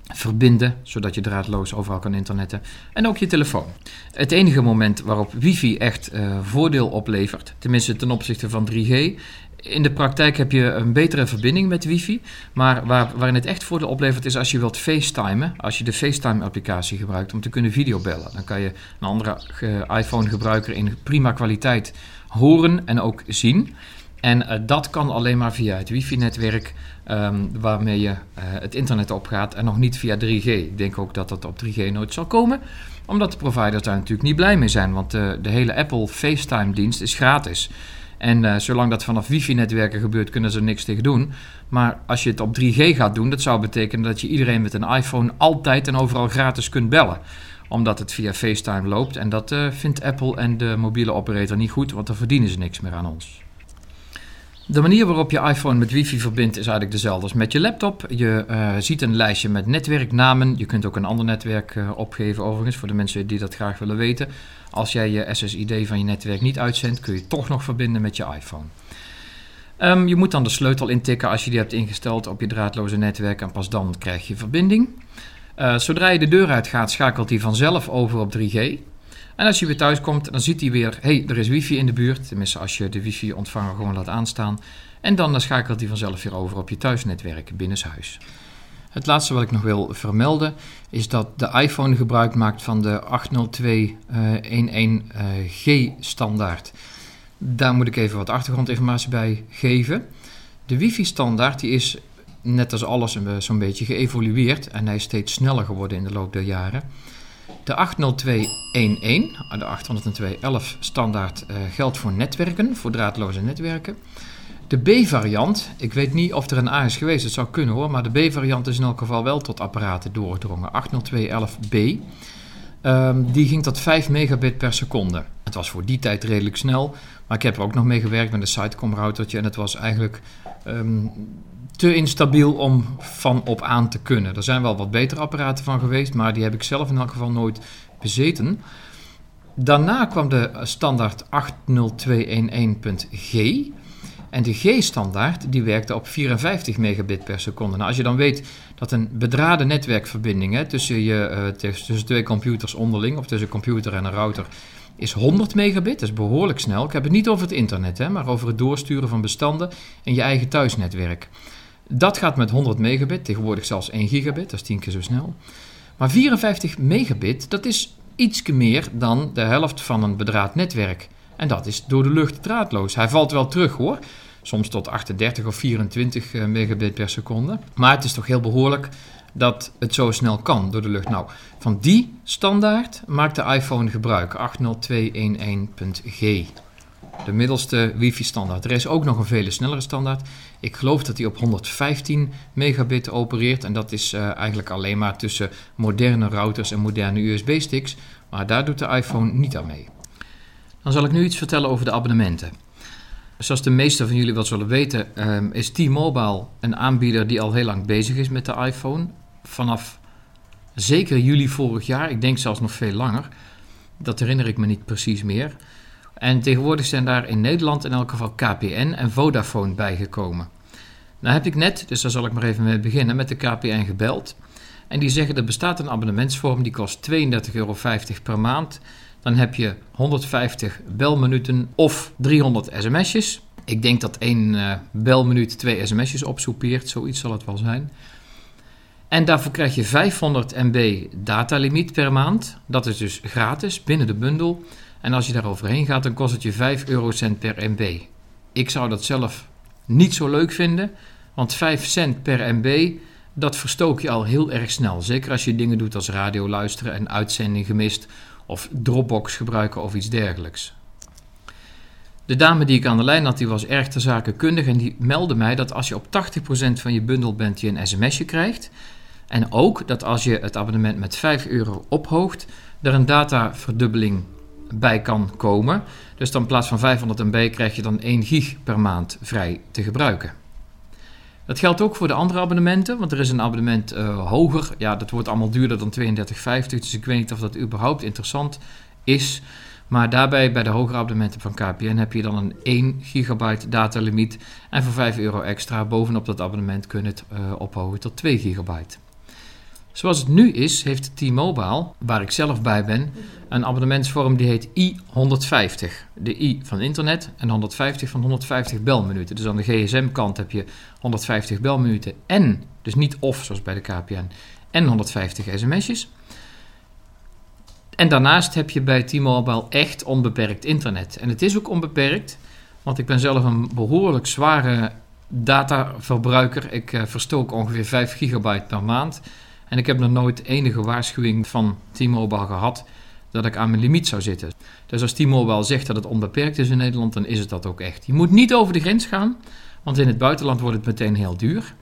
verbinden, zodat je draadloos overal kan internetten. En ook je telefoon. Het enige moment waarop wifi echt uh, voordeel oplevert, tenminste ten opzichte van 3G. In de praktijk heb je een betere verbinding met wifi, maar waar, waarin het echt voordeel oplevert is als je wilt facetimen, als je de FaceTime-applicatie gebruikt om te kunnen videobellen. Dan kan je een andere uh, iPhone-gebruiker in prima kwaliteit horen en ook zien. En uh, dat kan alleen maar via het wifi-netwerk um, waarmee je uh, het internet opgaat en nog niet via 3G. Ik denk ook dat dat op 3G nooit zal komen, omdat de providers daar natuurlijk niet blij mee zijn, want uh, de hele Apple FaceTime-dienst is gratis. En zolang dat vanaf wifi-netwerken gebeurt, kunnen ze niks tegen doen. Maar als je het op 3G gaat doen, dat zou betekenen dat je iedereen met een iPhone altijd en overal gratis kunt bellen omdat het via FaceTime loopt. En dat vindt Apple en de mobiele operator niet goed, want dan verdienen ze niks meer aan ons. De manier waarop je iPhone met wifi verbindt is eigenlijk dezelfde als met je laptop. Je uh, ziet een lijstje met netwerknamen. Je kunt ook een ander netwerk uh, opgeven overigens, voor de mensen die dat graag willen weten. Als jij je SSID van je netwerk niet uitzendt, kun je toch nog verbinden met je iPhone. Um, je moet dan de sleutel intikken als je die hebt ingesteld op je draadloze netwerk en pas dan krijg je verbinding. Uh, zodra je de deur uitgaat, schakelt hij vanzelf over op 3G. En als je weer thuis komt, dan ziet hij weer, hey, er is wifi in de buurt. Tenminste, als je de wifi-ontvanger gewoon laat aanstaan. En dan schakelt hij vanzelf weer over op je thuisnetwerk binnenshuis. Het laatste wat ik nog wil vermelden is dat de iPhone gebruik maakt van de 802.11g standaard. Daar moet ik even wat achtergrondinformatie bij geven. De wifi-standaard die is net als alles zo'n beetje geëvolueerd en hij is steeds sneller geworden in de loop der jaren. De 802.11, de 802.11 standaard uh, geldt voor netwerken, voor draadloze netwerken. De B-variant, ik weet niet of er een A is geweest, het zou kunnen hoor, maar de B-variant is in elk geval wel tot apparaten doorgedrongen. 802.11b. Um, die ging tot 5 megabit per seconde. Het was voor die tijd redelijk snel, maar ik heb er ook nog mee gewerkt met een Sitecom routertje en het was eigenlijk um, te instabiel om van op aan te kunnen. Er zijn wel wat betere apparaten van geweest, maar die heb ik zelf in elk geval nooit bezeten. Daarna kwam de standaard 802.11.g. En de G-standaard die werkte op 54 megabit per seconde. Nou, als je dan weet dat een bedraden netwerkverbinding hè, tussen, je, uh, tussen twee computers onderling, of tussen een computer en een router, is 100 megabit. Dat is behoorlijk snel. Ik heb het niet over het internet, hè, maar over het doorsturen van bestanden in je eigen thuisnetwerk. Dat gaat met 100 megabit, tegenwoordig zelfs 1 gigabit, dat is 10 keer zo snel. Maar 54 megabit, dat is iets meer dan de helft van een bedraad netwerk. En dat is door de lucht draadloos. Hij valt wel terug hoor, soms tot 38 of 24 eh, megabit per seconde. Maar het is toch heel behoorlijk dat het zo snel kan door de lucht. Nou, van die standaard maakt de iPhone gebruik, 802.11.g de middelste wifi-standaard. Er is ook nog een vele snellere standaard. Ik geloof dat die op 115 megabit opereert. En dat is uh, eigenlijk alleen maar tussen moderne routers en moderne USB-sticks. Maar daar doet de iPhone niet aan mee. Dan zal ik nu iets vertellen over de abonnementen. Zoals de meesten van jullie wel zullen weten, um, is T-Mobile een aanbieder die al heel lang bezig is met de iPhone. Vanaf zeker juli vorig jaar, ik denk zelfs nog veel langer. Dat herinner ik me niet precies meer. En tegenwoordig zijn daar in Nederland in elk geval KPN en Vodafone bijgekomen. Nou heb ik net, dus daar zal ik maar even mee beginnen, met de KPN gebeld. En die zeggen er bestaat een abonnementsvorm die kost 32,50 euro per maand. Dan heb je 150 belminuten of 300 sms'jes. Ik denk dat één uh, belminuut twee sms'jes opsoepeert, zoiets zal het wel zijn. En daarvoor krijg je 500 MB datalimiet per maand. Dat is dus gratis binnen de bundel. En als je daar overheen gaat, dan kost het je 5 eurocent per MB. Ik zou dat zelf niet zo leuk vinden, want 5 cent per MB, dat verstook je al heel erg snel. Zeker als je dingen doet als radio luisteren en uitzending gemist of Dropbox gebruiken of iets dergelijks. De dame die ik aan de lijn had, die was erg ter zake kundig en die meldde mij dat als je op 80% van je bundel bent, je een sms'je krijgt. En ook dat als je het abonnement met 5 euro ophoogt, er een dataverdubbeling bij kan komen. Dus dan in plaats van 500 MB krijg je dan 1 gig per maand vrij te gebruiken. Dat geldt ook voor de andere abonnementen, want er is een abonnement uh, hoger. Ja, dat wordt allemaal duurder dan 32,50, dus ik weet niet of dat überhaupt interessant is. Maar daarbij, bij de hogere abonnementen van KPN, heb je dan een 1 gigabyte datalimiet. En voor 5 euro extra bovenop dat abonnement kun je het uh, ophogen tot 2 gigabyte. Zoals het nu is, heeft T-Mobile, waar ik zelf bij ben, een abonnementsvorm die heet i150. De i van internet en 150 van 150 belminuten. Dus aan de gsm-kant heb je 150 belminuten en, dus niet of zoals bij de KPN, en 150 sms'jes. En daarnaast heb je bij T-Mobile echt onbeperkt internet. En het is ook onbeperkt, want ik ben zelf een behoorlijk zware dataverbruiker. Ik uh, verstook ongeveer 5 gigabyte per maand. En ik heb nog nooit enige waarschuwing van T-Mobile gehad dat ik aan mijn limiet zou zitten. Dus als T-Mobile zegt dat het onbeperkt is in Nederland, dan is het dat ook echt. Je moet niet over de grens gaan, want in het buitenland wordt het meteen heel duur.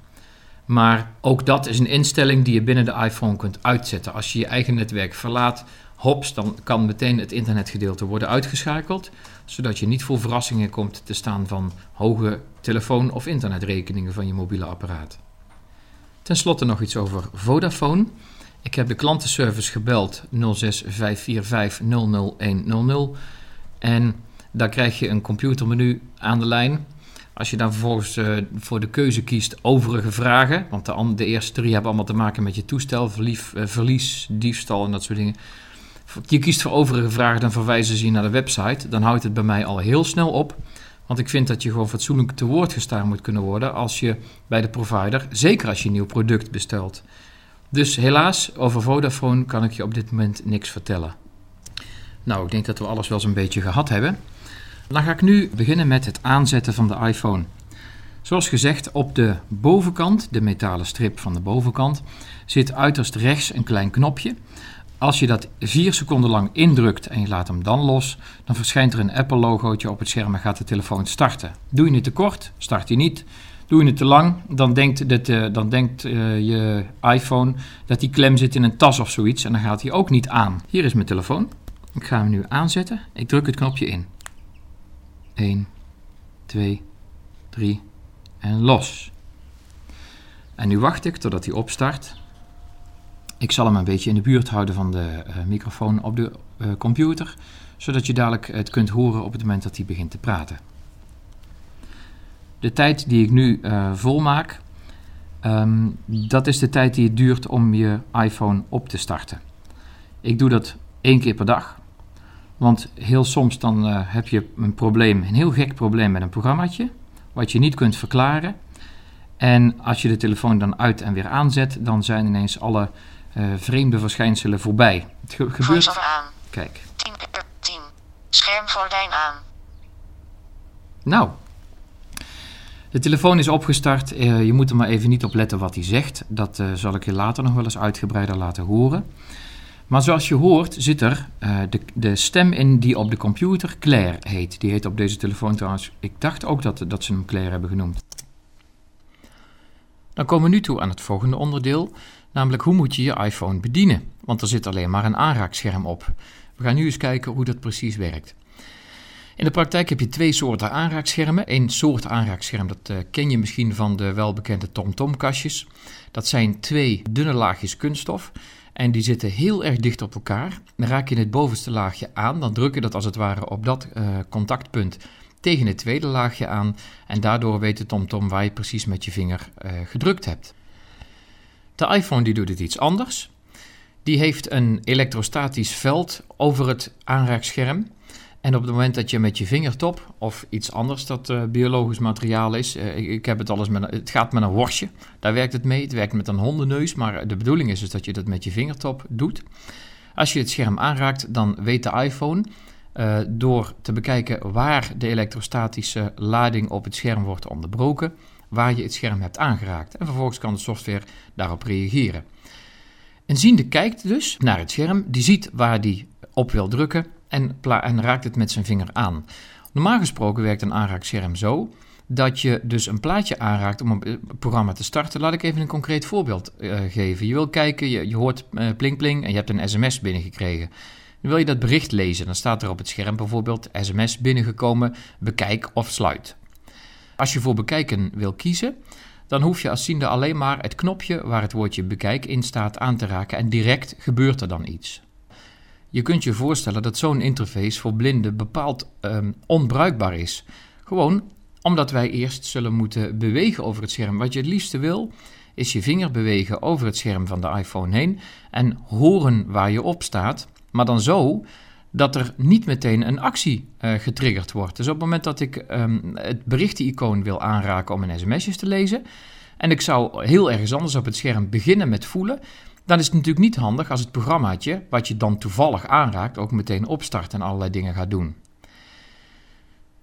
Maar ook dat is een instelling die je binnen de iPhone kunt uitzetten. Als je je eigen netwerk verlaat, hops, dan kan meteen het internetgedeelte worden uitgeschakeld, zodat je niet voor verrassingen komt te staan van hoge telefoon- of internetrekeningen van je mobiele apparaat. Ten slotte nog iets over Vodafone. Ik heb de klantenservice gebeld 06545 00100 en daar krijg je een computermenu aan de lijn. Als je dan vervolgens uh, voor de keuze kiest overige vragen, want de, de, eerste drie hebben allemaal te maken met je toestel, uh, verlies, diefstal en dat soort dingen. Je kiest voor overige vragen, dan verwijzen ze je naar de website. Dan houdt het bij mij al heel snel op. Want ik vind dat je gewoon fatsoenlijk te woord gestaan moet kunnen worden als je bij de provider, zeker als je een nieuw product bestelt. Dus helaas, over Vodafone kan ik je op dit moment niks vertellen. Nou, ik denk dat we alles wel zo'n beetje gehad hebben. Dan ga ik nu beginnen met het aanzetten van de iPhone. Zoals gezegd, op de bovenkant, de metalen strip van de bovenkant, zit uiterst rechts een klein knopje. Als je dat 4 seconden lang indrukt en je laat hem dan los, dan verschijnt er een Apple-logootje op het scherm en gaat de telefoon starten. Doe je het te kort, start hij niet. Doe je het te lang, dan denkt, uh, dan denkt uh, je iPhone dat die klem zit in een tas of zoiets en dan gaat hij ook niet aan. Hier is mijn telefoon. Ik ga hem nu aanzetten. Ik druk het knopje in. 1, 2, 3 en los. En nu wacht ik totdat hij opstart. Ik zal hem een beetje in de buurt houden van de uh, microfoon op de uh, computer, zodat je dadelijk het kunt horen op het moment dat hij begint te praten. De tijd die ik nu uh, volmaak, um, dat is de tijd die het duurt om je iPhone op te starten. Ik doe dat één keer per dag, want heel soms dan heb je een probleem, een heel gek probleem met een programmaatje, wat je niet kunt verklaren. En als je de telefoon dan uit en weer aanzet, dan zijn ineens alle uh, vreemde verschijnselen voorbij. Het ge gebeurt... aan. Kijk. 10, 10. Schermgordijn aan. Nou. De telefoon is opgestart. Uh, je moet er maar even niet op letten wat hij zegt. Dat uh, zal ik je later nog wel eens uitgebreider laten horen. Maar zoals je hoort zit er de, de, stem in die op de computer Claire heet. Die heet op deze telefoon trouwens. Ik dacht ook dat, dat ze hem Claire hebben genoemd. Dan komen we nu toe aan het volgende onderdeel. Namelijk hoe moet je je iPhone bedienen? Want er zit alleen maar een aanraakscherm op. We gaan nu eens kijken hoe dat precies werkt. In de praktijk heb je twee soorten aanraakschermen. Eén soort aanraakscherm, dat uh, ken je misschien van de welbekende TomTom-kastjes. Dat zijn twee dunne laagjes kunststof. En die zitten heel erg dicht op elkaar. Dan raak je het bovenste laagje aan. Dan druk je dat als het ware op dat uh, contactpunt. tegen het tweede laagje aan en daardoor weet de TomTom waar je precies met je vinger uh, gedrukt hebt. De iPhone die doet het iets anders. Die heeft een elektrostatisch veld over het aanraakscherm. En op het moment dat je met je vingertop of iets anders dat uh, biologisch materiaal is, uh, ik, heb het alles met, het gaat met een worstje, daar werkt het mee. Het werkt met een hondenneus, maar de bedoeling is dus dat je dat met je vingertop doet. Als je het scherm aanraakt, dan weet de iPhone uh, door te bekijken waar de elektrostatische lading op het scherm wordt onderbroken, waar je het scherm hebt aangeraakt. En vervolgens kan de software daarop reageren. Een ziende kijkt dus naar het scherm, die ziet waar die op wil drukken en, en raakt het met zijn vinger aan. Normaal gesproken werkt een aanraakscherm zo dat je dus een plaatje aanraakt om een programma te starten. Laat ik even een concreet voorbeeld uh, geven. Je wil kijken, je, je hoort uh, pling pling en je hebt een sms binnengekregen. Dan wil je dat bericht lezen. Dan staat er op het scherm bijvoorbeeld sms binnengekomen, bekijk of sluit. Als je voor bekijken wil kiezen, dan hoef je als ziende alleen maar het knopje waar het woordje bekijk in staat aan te raken en direct gebeurt er dan iets. Je kunt je voorstellen dat zo'n interface voor blinden bepaald um, onbruikbaar is. Gewoon omdat wij eerst zullen moeten bewegen over het scherm. Wat je het liefste wil, is je vinger bewegen over het scherm van de iPhone heen en horen waar je op staat, maar dan zo dat er niet meteen een actie uh, getriggerd wordt. Dus op het moment dat ik um, het berichten-icoon wil aanraken om een sms'jes te lezen, en ik zou heel ergens anders op het scherm beginnen met voelen, dan is het natuurlijk niet handig als het programmaatje, wat je dan toevallig aanraakt, ook meteen opstart en allerlei dingen gaat doen.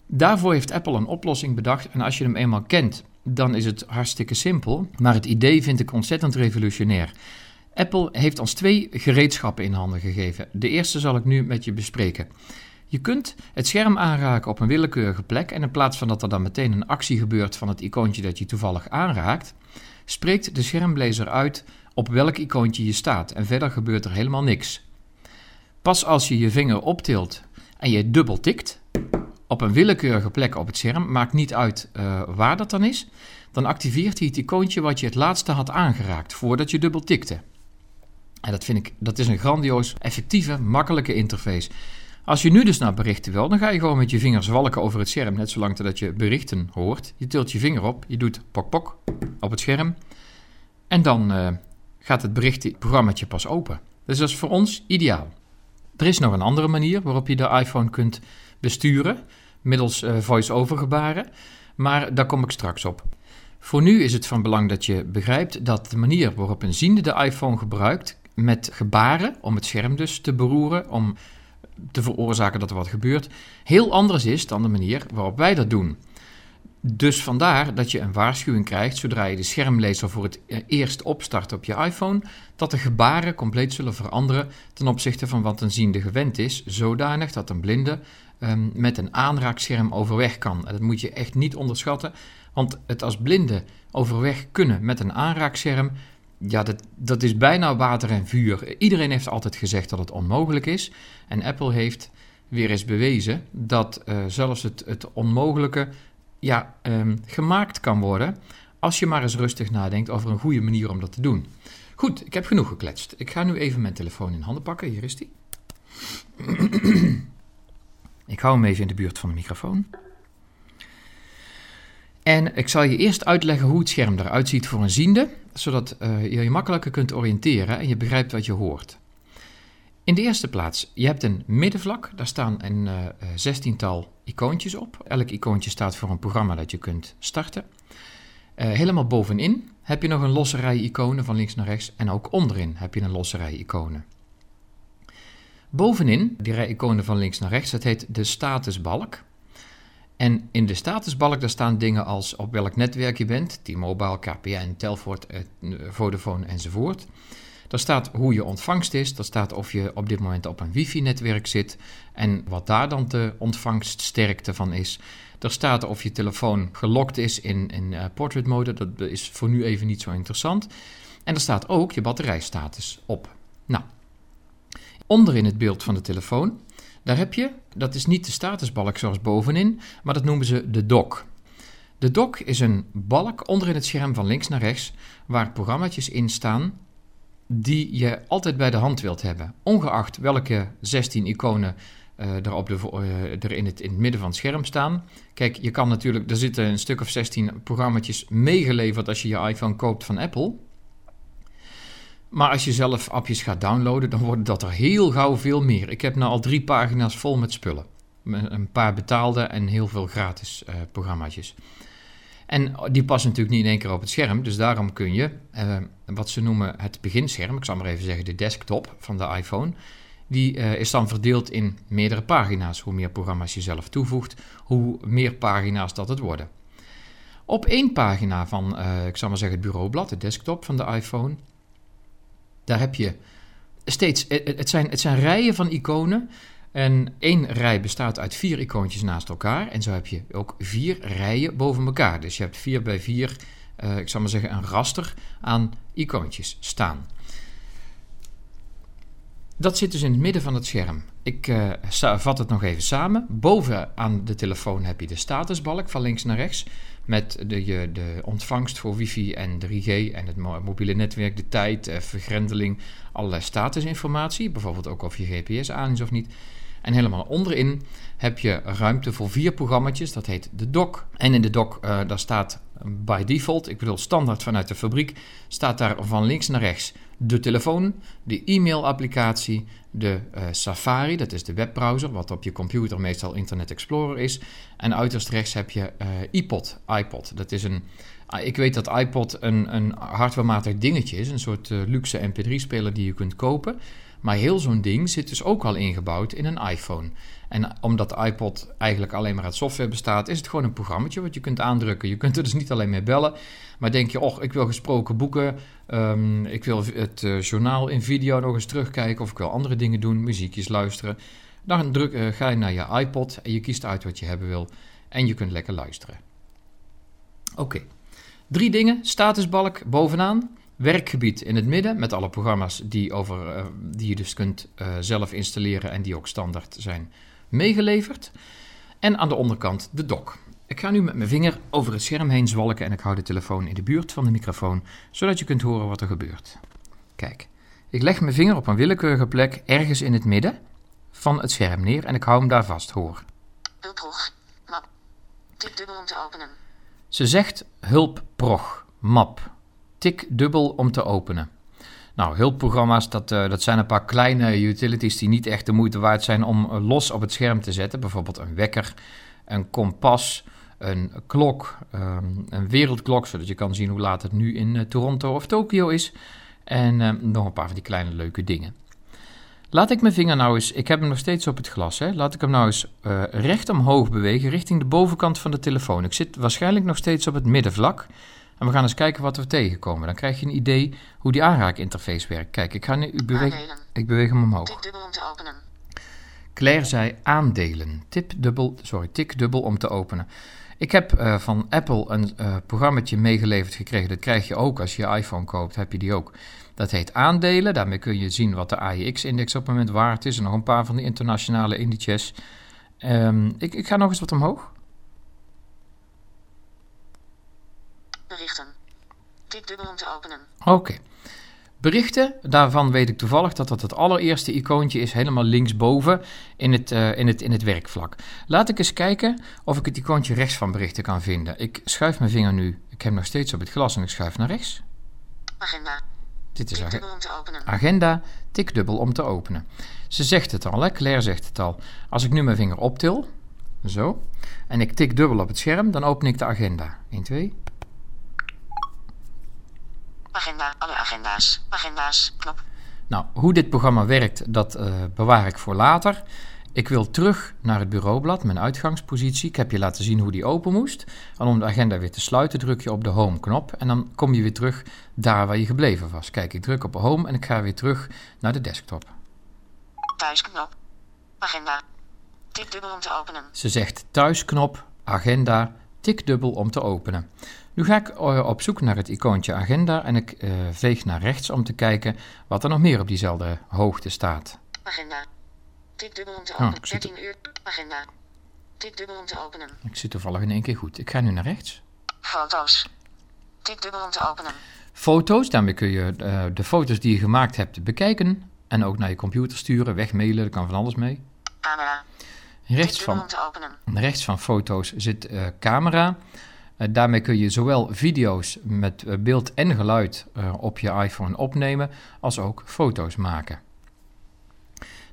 Daarvoor heeft Apple een oplossing bedacht en als je hem eenmaal kent, dan is het hartstikke simpel. Maar het idee vind ik ontzettend revolutionair. Apple heeft ons twee gereedschappen in handen gegeven. De eerste zal ik nu met je bespreken. Je kunt het scherm aanraken op een willekeurige plek en in plaats van dat er dan meteen een actie gebeurt van het icoontje dat je toevallig aanraakt, spreekt de schermblezer uit op welk icoontje je staat en verder gebeurt er helemaal niks. Pas als je je vinger optilt en je dubbel tikt op een willekeurige plek op het scherm, maakt niet uit uh, waar dat dan is, dan activeert hij het icoontje wat je het laatste had aangeraakt voordat je dubbel tikte. En dat vind ik, dat is een grandioos, effectieve, makkelijke interface. Als je nu dus naar berichten wil, dan ga je gewoon met je vinger zwalken over het scherm, net zolang dat je berichten hoort. Je tilt je vinger op, je doet pok pok op het scherm en dan uh, gaat het berichtprogrammaatje pas open. Dus dat is voor ons ideaal. Er is nog een andere manier waarop je de iPhone kunt besturen, middels uh, voice-over gebaren, maar daar kom ik straks op. Voor nu is het van belang dat je begrijpt dat de manier waarop een ziende de iPhone gebruikt, met gebaren, om het scherm dus te beroeren, om te veroorzaken dat er wat gebeurt, heel anders is dan de manier waarop wij dat doen. Dus vandaar dat je een waarschuwing krijgt zodra je de schermlezer voor het eh, eerst opstart op je iPhone, dat de gebaren compleet zullen veranderen ten opzichte van wat een ziende gewend is, zodanig dat een blinde um, met een aanraakscherm overweg kan. En dat moet je echt niet onderschatten, want het als blinde overweg kunnen met een aanraakscherm, ja, dat, dat is bijna water en vuur. Iedereen heeft altijd gezegd dat het onmogelijk is. En Apple heeft weer eens bewezen dat uh, zelfs het, het onmogelijke ja, um, gemaakt kan worden. Als je maar eens rustig nadenkt over een goede manier om dat te doen. Goed, ik heb genoeg gekletst. Ik ga nu even mijn telefoon in handen pakken. Hier is die. ik hou hem even in de buurt van de microfoon. En ik zal je eerst uitleggen hoe het scherm eruit ziet voor een ziende, zodat uh, je je makkelijker kunt oriënteren en je begrijpt wat je hoort. In de eerste plaats, je hebt een middenvlak, daar staan een uh, zestiental icoontjes op. Elk icoontje staat voor een programma dat je kunt starten. Helemaal bovenin heb je nog een losse rij iconen van links naar rechts en ook onderin heb je een losse rij iconen. Bovenin, die rij iconen van links naar rechts, dat heet de statusbalk. En in de statusbalk daar staan dingen als op welk netwerk je bent, T-Mobile, KPN, Telfort, eh, Vodafone enzovoort. Daar staat hoe je ontvangst is, daar staat of je op dit moment op een wifi-netwerk zit en wat daar dan de ontvangststerkte van is. Er staat of je telefoon gelokt is in, in uh, portrait mode, dat is voor nu even niet zo interessant. En er staat ook je batterijstatus op. Nou, onder in het beeld van de telefoon daar heb je, dat is niet de statusbalk zoals bovenin, maar dat noemen ze de dock. De dock is een balk onderin het scherm van links naar rechts, waar programma's in staan die je altijd bij de hand wilt hebben. Ongeacht welke 16 iconen er, op de, er in, het, in het midden van het scherm staan. Kijk, je kan natuurlijk, er zitten een stuk of 16 programma's meegeleverd als je je iPhone koopt van Apple. Maar als je zelf appjes gaat downloaden, dan worden dat er heel gauw veel meer. Ik heb nu al drie pagina's vol met spullen. Een paar betaalde en heel veel gratis uh, programma's. En die passen natuurlijk niet in één keer op het scherm. Dus daarom kun je uh, wat ze noemen het beginscherm, ik zal maar even zeggen de desktop van de iPhone. Die uh, is dan verdeeld in meerdere pagina's. Hoe meer programma's je zelf toevoegt, hoe meer pagina's dat het worden. Op één pagina van, ik zal maar zeggen, het bureaublad, de desktop van de iPhone, daar heb je steeds, het zijn, het zijn rijen van iconen. En één rij bestaat uit vier icoontjes naast elkaar. En zo heb je ook vier rijen boven elkaar. Dus je hebt vier bij vier, uh, ik zal maar zeggen, een raster aan icoontjes staan. Dat zit dus in het midden van het scherm. Ik vat het nog even samen. Boven aan de telefoon heb je de statusbalk van links naar rechts met de, de ontvangst voor wifi en 3G en het mobiele netwerk, de tijd, eh, vergrendeling, allerlei statusinformatie, bijvoorbeeld ook of je GPS aan is of niet. En helemaal onderin heb je ruimte voor vier programma's, dat heet de dock. En in de dock, uh, daar staat by default, ik bedoel standaard vanuit de fabriek, staat daar van links naar rechts de telefoon, de e-mail-applicatie, de uh, Safari, dat is de webbrowser, wat op je computer meestal Internet Explorer is. En uiterst rechts heb je uh, iPod, iPod. Dat is een, uh, ik weet dat iPod een, een hardwarematig dingetje is, een soort luxe MP3-speler die je kunt kopen. Maar heel zo'n ding zit dus ook al ingebouwd in een iPhone. En omdat iPod eigenlijk alleen maar uit software bestaat, is het gewoon een programma wat je kunt aandrukken. Je kunt er dus niet alleen mee bellen, maar denk je, oh, ik wil gesproken boeken, um, ik wil het uh, journaal in video nog eens terugkijken of ik wil andere dingen doen, muziekjes luisteren. Dan druk, uh, ga je naar je iPod en je kiest uit wat je hebben wil en je kunt lekker luisteren. Oké, drie dingen, statusbalk bovenaan, werkgebied in het midden met alle programma's die, over, uh, die je dus kunt zelf installeren en die ook standaard zijn meegeleverd. En aan de onderkant de dock. Ik ga nu met mijn vinger over het scherm heen zwalken en ik hou de telefoon in de buurt van de microfoon, zodat je kunt horen wat er gebeurt. Kijk, ik leg mijn vinger op een willekeurige plek ergens in het midden van het scherm neer en ik hou hem daar vast, hoor. Hulprog, map. Tik dubbel om te openen. Ze zegt hulprog, map. Tik dubbel om te openen. Nou, hulpprogramma's, dat, uh, dat zijn een paar kleine utilities die niet echt de moeite waard zijn om uh, los op het scherm te zetten. Bijvoorbeeld een wekker, een kompas, een klok, um, een wereldklok, zodat je kan zien hoe laat het nu in uh, Toronto of Tokio is. En nog een paar van die kleine leuke dingen. Laat ik mijn vinger nou eens, ik heb hem nog steeds op het glas, hè? laat ik hem nou eens recht omhoog bewegen richting de bovenkant van de telefoon. Ik zit waarschijnlijk nog steeds op het middenvlak. En we gaan eens kijken wat we tegenkomen. Dan krijg je een idee hoe die aanraakinterface werkt. Kijk, ik, ga nu, ik, beweeg, ik beweeg hem omhoog. Tik dubbel om te openen. Claire zei aandelen. Tip dubbel, sorry, tik dubbel om te openen. Ik heb uh, van Apple een uh, programmaatje meegeleverd gekregen. Dat krijg je ook als je je iPhone koopt, heb je die ook. Dat heet aandelen. Daarmee kun je zien wat de AIX-index op het moment waard is. En nog een paar van die internationale indices. Um, ik, ik ga nog eens wat omhoog. Berichten. Tik dubbel om te openen. Oké. Okay. Berichten, daarvan weet ik toevallig dat dat het allereerste icoontje is, helemaal linksboven in het, uh, in, het, in het werkvlak. Laat ik eens kijken of ik het icoontje rechts van berichten kan vinden. Ik schuif mijn vinger nu, ik heb nog steeds op het glas en ik schuif naar rechts. Agenda. Dit is Tik dubbel om te openen. agenda, tik dubbel om te openen. Ze zegt het al, hè? Claire zegt het al. Als ik nu mijn vinger optil, zo, en ik tik dubbel op het scherm, dan open ik de agenda. 1, 2, Agenda, alle agenda's, agenda's, knop. Nou, hoe dit programma werkt, dat uh, bewaar ik voor later. Ik wil terug naar het bureaublad, mijn uitgangspositie. Ik heb je laten zien hoe die open moest. En om de agenda weer te sluiten, druk je op de home-knop. En dan kom je weer terug daar waar je gebleven was. Kijk, ik druk op home en ik ga weer terug naar de desktop. Thuisknop. Agenda. Tik dubbel om te openen. Ze zegt thuisknop, agenda, tik dubbel om te openen. Nu ga ik uh, op zoek naar het icoontje agenda en ik uh, veeg naar rechts om te kijken wat er nog meer op diezelfde hoogte staat. Agenda. Tik dubbel om te Oh, openen. ik zit 13 uur. Agenda. Tik dubbel om te openen. Ik zit toevallig in één keer goed. Ik ga nu naar rechts. Foto's. Tik dubbel om te openen. Foto's, daarmee kun je uh, de foto's die je gemaakt hebt bekijken en ook naar je computer sturen, wegmailen, daar kan van alles mee. Camera. Rechts van, rechts van foto's zit eh, camera. Eh, daarmee kun je zowel video's met eh, beeld en geluid eh, op je iPhone opnemen, als ook foto's maken.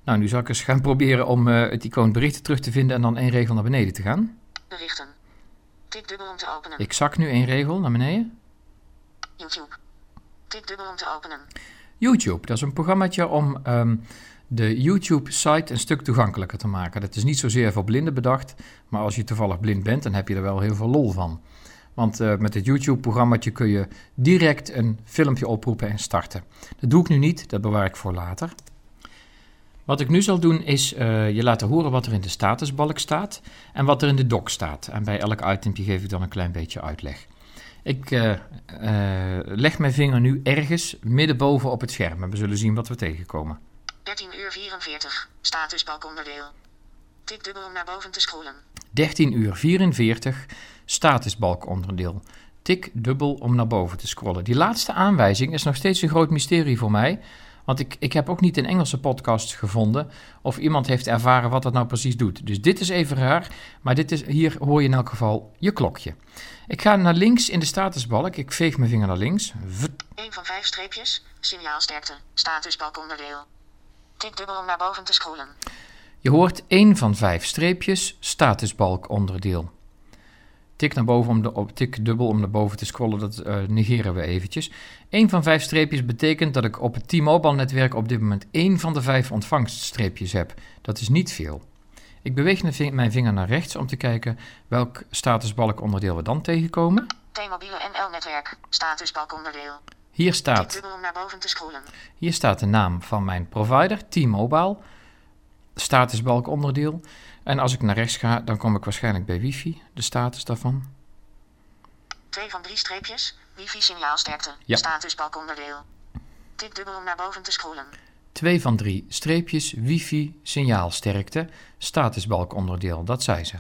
Nou, nu zal ik eens gaan proberen om het icoon berichten terug te vinden en dan één regel naar beneden te gaan. Berichten. Tik dubbel om te openen. Ik zak nu één regel naar beneden. YouTube. Tik dubbel om te openen. YouTube, dat is een programmaatje om ehm, de YouTube-site een stuk toegankelijker te maken. Dat is niet zozeer voor blinden bedacht, maar als je toevallig blind bent, dan heb je er wel heel veel lol van. Want eh, met het YouTube-programmaatje kun je direct een filmpje oproepen en starten. Dat doe ik nu niet, dat bewaar ik voor later. Wat ik nu zal doen is eh, je laten horen wat er in de statusbalk staat en wat er in de doc staat. En bij elk itempje geef ik dan een klein beetje uitleg. Ik eh, leg mijn vinger nu ergens middenboven op het scherm en we zullen zien wat we tegenkomen. 13 uur 44. Statusbalk onderdeel. Tik dubbel om naar boven te scrollen. 13 uur 44, statusbalk onderdeel. Tik dubbel om naar boven te scrollen. Die laatste aanwijzing is nog steeds een groot mysterie voor mij. Want ik, ik heb ook niet in Engelse podcasts gevonden of iemand heeft ervaren wat dat nou precies doet. Dus dit is even raar, maar dit is, hier hoor je in elk geval je klokje. Ik ga naar links in de statusbalk. Ik veeg mijn vinger naar links. Vut. 1 van 5 streepjes. Signaalsterkte. Statusbalk onderdeel. Tik dubbel om naar boven te scrollen. Je hoort 1 van 5 streepjes, statusbalk onderdeel. Tik, naar boven om de, op, tik dubbel om naar boven te scrollen, dat eh, negeren we eventjes. 1 van 5 streepjes betekent dat ik op het T-Mobile netwerk op dit moment 1 van de 5 ontvangststreepjes heb. Dat is niet veel. Ik beweeg mijn ving- mijn vinger naar rechts om te kijken welk statusbalk onderdeel we dan tegenkomen. T-Mobile NL-netwerk. Statusbalk onderdeel. Hier staat, dubbel om naar boven te scrollen. hier staat de naam van mijn provider, T-Mobile, statusbalk onderdeel. En als ik naar rechts ga, dan kom ik waarschijnlijk bij wifi, de status daarvan. 2 van 3 streepjes. Wifi signaalsterkte. Ja. Statusbalk onderdeel. Tik dubbel om naar boven te scrollen. 2 van 3 streepjes, wifi, signaalsterkte, statusbalk onderdeel, dat zei ze.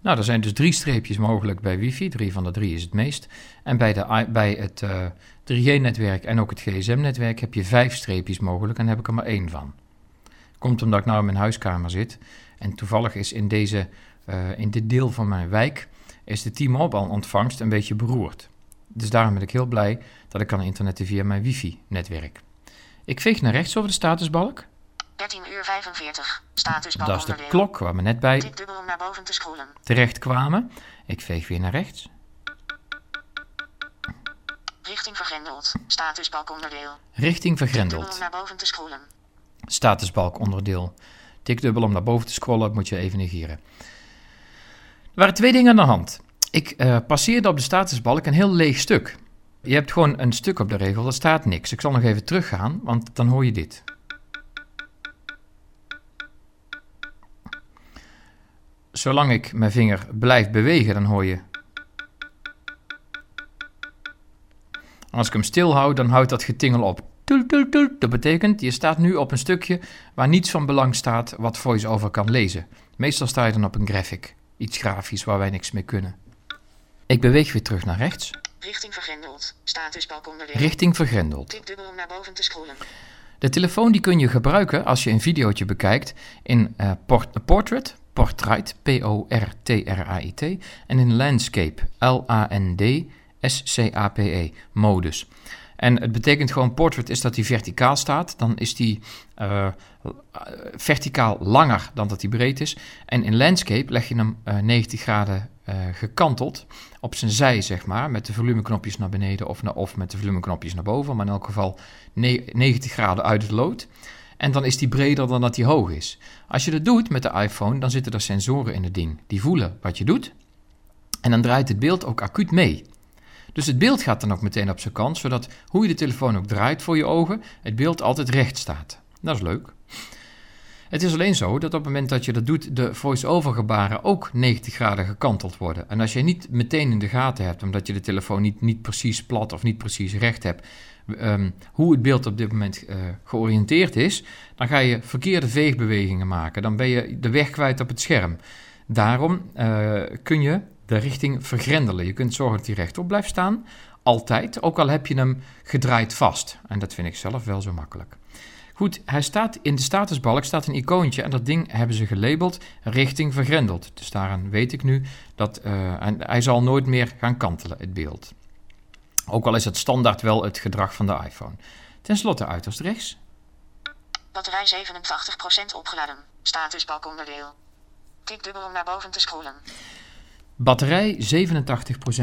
Nou, er zijn dus drie streepjes mogelijk bij wifi, 3 van de 3 is het meest. En bij, de, bij het eh 3G-netwerk en ook het GSM-netwerk heb je vijf streepjes mogelijk en daar heb ik er maar één van. Komt omdat ik nou in mijn huiskamer zit en toevallig is in, deze, eh, in dit deel van mijn wijk is de T-Mobile ontvangst een beetje beroerd. Dus daarom ben ik heel blij dat ik kan internetten via mijn wifi-netwerk. Ik veeg naar rechts over de statusbalk. 13 uur 45. Statusbalk Dat is de onderdeel. klok waar we net bij Tik dubbel om naar boven te scrollen. terecht kwamen. Ik veeg weer naar rechts. Richting vergrendeld. Statusbalk onderdeel. Richting Tik dubbel om vergrendeld. naar boven te scrollen. Statusbalk onderdeel. Tik dubbel om naar boven te scrollen, moet je even negeren. Er waren twee dingen aan de hand. Ik eh, passeerde op de statusbalk een heel leeg stuk. Je hebt gewoon een stuk op de regel, er staat niks. Ik zal nog even teruggaan, want dan hoor je dit. Zolang ik mijn vinger blijf bewegen, dan hoor je. Als ik hem stil hou, dan houdt dat getingel op. Dat betekent, je staat nu op een stukje waar niets van belang staat wat VoiceOver kan lezen. Meestal sta je dan op een graphic, iets grafisch waar wij niks mee kunnen. Ik beweeg weer terug naar rechts, Richting vergrendeld. Statusbalk onderdeel. richting vergrendeld. Tik dubbel om naar boven te scrollen. De telefoon die kun je gebruiken als je een videootje bekijkt in eh, port- portrait, portrait, P-O-R-T-R-A-I-T, en in landscape, L-A-N-D-S-C-A-P-E, modus. En het betekent gewoon, portrait is dat hij verticaal staat, dan is die eh, verticaal langer dan dat hij breed is. En in landscape leg je hem eh, 90 graden eh, gekanteld op zijn zij, zeg maar, met de volumeknopjes naar beneden of, naar, of met de volumeknopjes naar boven, maar in elk geval ne- 90 graden uit het lood. En dan is die breder dan dat die hoog is. Als je dat doet met de iPhone, dan zitten er sensoren in het ding. Die voelen wat je doet. En dan draait het beeld ook acuut mee. Dus het beeld gaat dan ook meteen op zijn kant, zodat hoe je de telefoon ook draait voor je ogen, het beeld altijd recht staat. Dat is leuk. Het is alleen zo dat op het moment dat je dat doet, de voice-over gebaren ook 90 graden gekanteld worden. En als je niet meteen in de gaten hebt, omdat je de telefoon niet, niet precies plat of niet precies recht hebt, ehm, hoe het beeld op dit moment eh, georiënteerd is, dan ga je verkeerde veegbewegingen maken. Dan ben je de weg kwijt op het scherm. Daarom eh, kun je de richting vergrendelen. Je kunt zorgen dat hij rechtop blijft staan, altijd, ook al heb je hem gedraaid vast. En dat vind ik zelf wel zo makkelijk. Goed, hij staat in de statusbalk staat een icoontje en dat ding hebben ze gelabeld richting vergrendeld. Dus daaraan weet ik nu dat en hij zal nooit meer gaan kantelen, het beeld. Ook al is het standaard wel het gedrag van de iPhone. Ten slotte uiterst rechts. Batterij 87% opgeladen. Statusbalk onderdeel. Tik dubbel om naar boven te scrollen. Batterij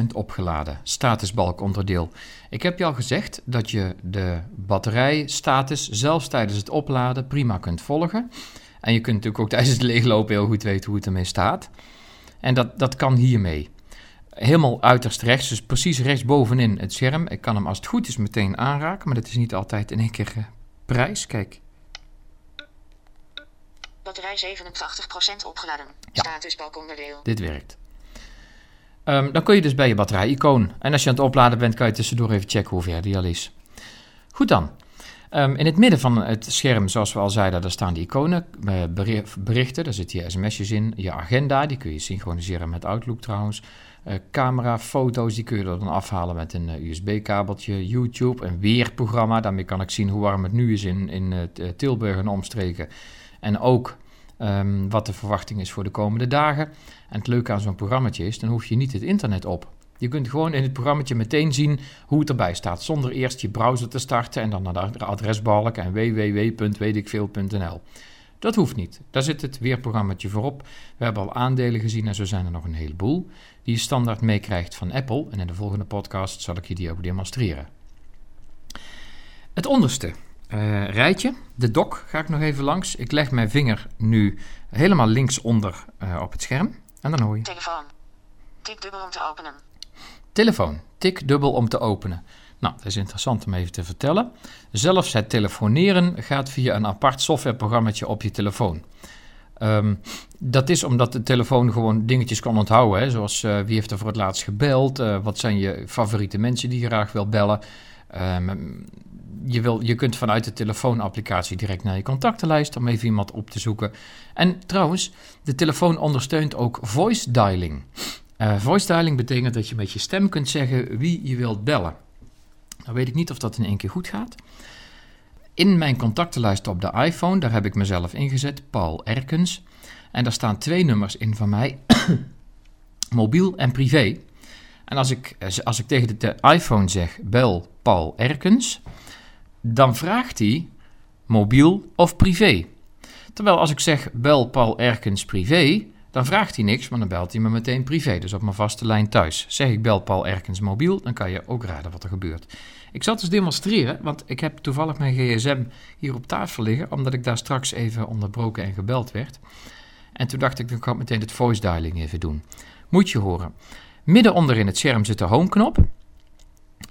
87% opgeladen. Statusbalk onderdeel. Ik heb je al gezegd dat je de batterijstatus zelfs tijdens het opladen prima kunt volgen. En je kunt natuurlijk ook tijdens het leeglopen heel goed weten hoe het ermee staat. En dat, dat kan hiermee. Helemaal uiterst rechts, dus precies rechtsbovenin het scherm. Ik kan hem als het goed is meteen aanraken, maar dat is niet altijd in één keer eh, prijs. Kijk, Batterij 87% opgeladen. Ja. Statusbalk onderdeel. dit werkt. Ehm, dan kun je dus bij je batterij-icoon. En als je aan het opladen bent, kan je tussendoor even checken hoe ver die al is. Goed dan. Ehm, in het midden van het scherm, zoals we al zeiden, daar staan die iconen, eh, beri- berichten, daar zitten je sms'jes in, je agenda, die kun je synchroniseren met Outlook trouwens, Eh, camera, foto's, die kun je er dan afhalen met een eh, USB-kabeltje, YouTube, een weerprogramma, daarmee kan ik zien hoe warm het nu is in, in Tilburg en omstreken. En ook ehm, wat de verwachting is voor de komende dagen. En het leuke aan zo'n programmaatje is, dan hoef je niet het internet op. Je kunt gewoon in het programmaatje meteen zien hoe het erbij staat, zonder eerst je browser te starten en dan naar de adresbalk en www.weetikveel.nl. Dat hoeft niet. Daar zit het weerprogrammaatje voorop. We hebben al aandelen gezien en zo zijn er nog een heleboel die je standaard meekrijgt van Apple. En in de volgende podcast zal ik je die ook demonstreren. Het onderste eh, rijtje, de dock, ga ik nog even langs. Ik leg mijn vinger nu helemaal linksonder eh, op het scherm. En dan hoor je Telefoon. Tik dubbel om te openen. telefoon. Tik dubbel om te openen. Nou, dat is interessant om even te vertellen. Zelfs het telefoneren gaat via een apart softwareprogrammaatje op je telefoon. Ehm, dat is omdat de telefoon gewoon dingetjes kan onthouden. Hè? Zoals eh, wie heeft er voor het laatst gebeld? Wat zijn je favoriete mensen die je graag wil bellen? Ehm, je, wil, je kunt vanuit de telefoonapplicatie direct naar je contactenlijst om even iemand op te zoeken. En trouwens, de telefoon ondersteunt ook voice dialing. Eh, voice dialing betekent dat je met je stem kunt zeggen wie je wilt bellen. Nou weet ik niet of dat in één keer goed gaat. In mijn contactenlijst op de iPhone, daar heb ik mezelf ingezet, Paul Erkens. En daar staan twee nummers in van mij, mobiel en privé. En als ik, als ik tegen de iPhone zeg, bel Paul Erkens, dan vraagt hij mobiel of privé. Terwijl als ik zeg, bel Paul Erkens privé, dan vraagt hij niks, maar dan belt hij me meteen privé, dus op mijn vaste lijn thuis. Zeg ik bel Paul Erkens mobiel, dan kan je ook raden wat er gebeurt. Ik zal het dus demonstreren, want ik heb toevallig mijn gsm hier op tafel liggen, omdat ik daar straks even onderbroken en gebeld werd. En toen dacht ik, dan kan ik meteen het voice dialing even doen. Moet je horen. Midden onder in het scherm zit de home knop.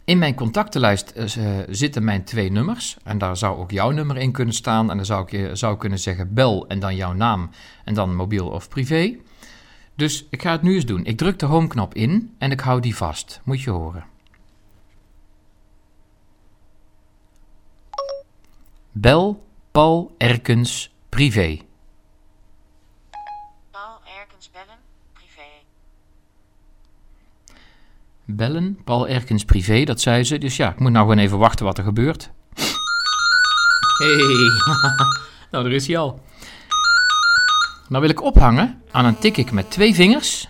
In mijn contactenlijst uh, zitten mijn twee nummers. En daar zou ook jouw nummer in kunnen staan. En dan zou ik je zou kunnen zeggen bel en dan jouw naam. En dan mobiel of privé. Dus ik ga het nu eens doen. Ik druk de home knop in en ik hou die vast. Moet je horen. Bel Paul Erkens privé. Paul Erkens bellen. Privé. Bellen, Paul Erkens privé, dat zei ze. Dus ja, ik moet nou gewoon even wachten wat er gebeurt. Hey, nou daar is hij al. Nou wil ik ophangen en dan tik ik met twee vingers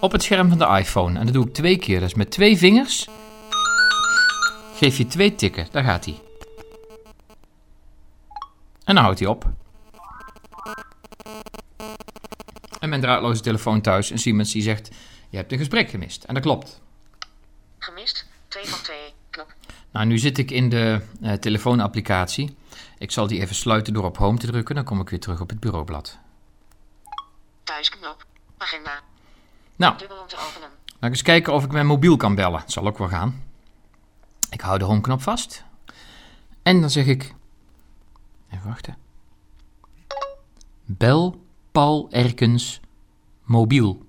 op het scherm van de iPhone. En dat doe ik twee keer. Dus met twee vingers geef je twee tikken. Daar gaat hij. En dan houdt hij op. En mijn draadloze telefoon thuis en Siemens die zegt... Je hebt een gesprek gemist. En dat klopt. Gemist. 2 van 2. Knop. Nou, nu zit ik in de uh, telefoonapplicatie. Ik zal die even sluiten door op home te drukken. Dan kom ik weer terug op het bureaublad. Thuisknop. Agenda. Nou, Dubbel om te openen. ik eens kijken of ik mijn mobiel kan bellen. Het zal ook wel gaan. Ik hou de homeknop vast. En dan zeg ik... Even wachten. Bel Paul Erkens mobiel.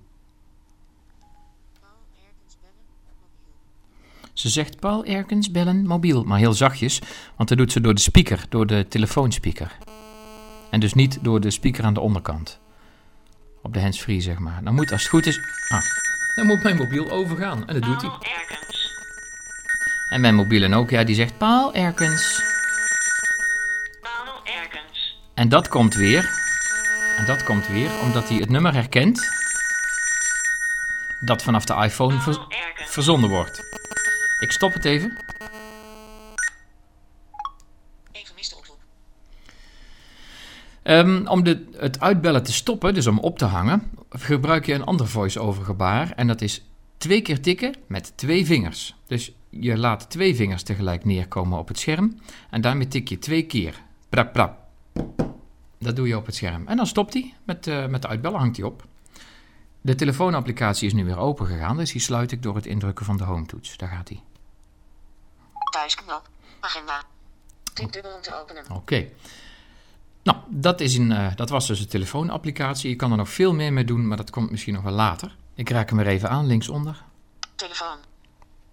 Ze zegt Paul Erkens bellen mobiel, maar heel zachtjes, want dat doet ze door de speaker, door de telefoonspeaker. En dus niet door de speaker aan de onderkant. Op de handsfree, zeg maar. Dan moet, als het goed is... Ah, dan moet mijn mobiel overgaan. En dat doet hij. Paul. En mijn mobiele Nokia die zegt Paul Erkens. En dat komt weer. En dat komt weer omdat hij het nummer herkent. Dat vanaf de iPhone ver- verzonden wordt. Ik stop het even. Even miste oproep. Ehm, om de, het uitbellen te stoppen, dus om op te hangen, gebruik je een ander voice-over gebaar. En dat is twee keer tikken met twee vingers. Dus je laat twee vingers tegelijk neerkomen op het scherm. En daarmee tik je twee keer. Prap, prap. Dat doe je op het scherm. En dan stopt hij. Met, eh, met de uitbellen hangt hij op. De telefoonapplicatie is nu weer open gegaan. Dus die sluit ik door het indrukken van de home-toets. Daar gaat hij. Thuisknop. Agenda. Tik dubbel om te openen. Oké. Nou, dat, is een, eh, dat was dus de telefoonapplicatie. Je kan er nog veel meer mee doen, maar dat komt misschien nog wel later. Ik raak hem er even aan, linksonder. Telefoon.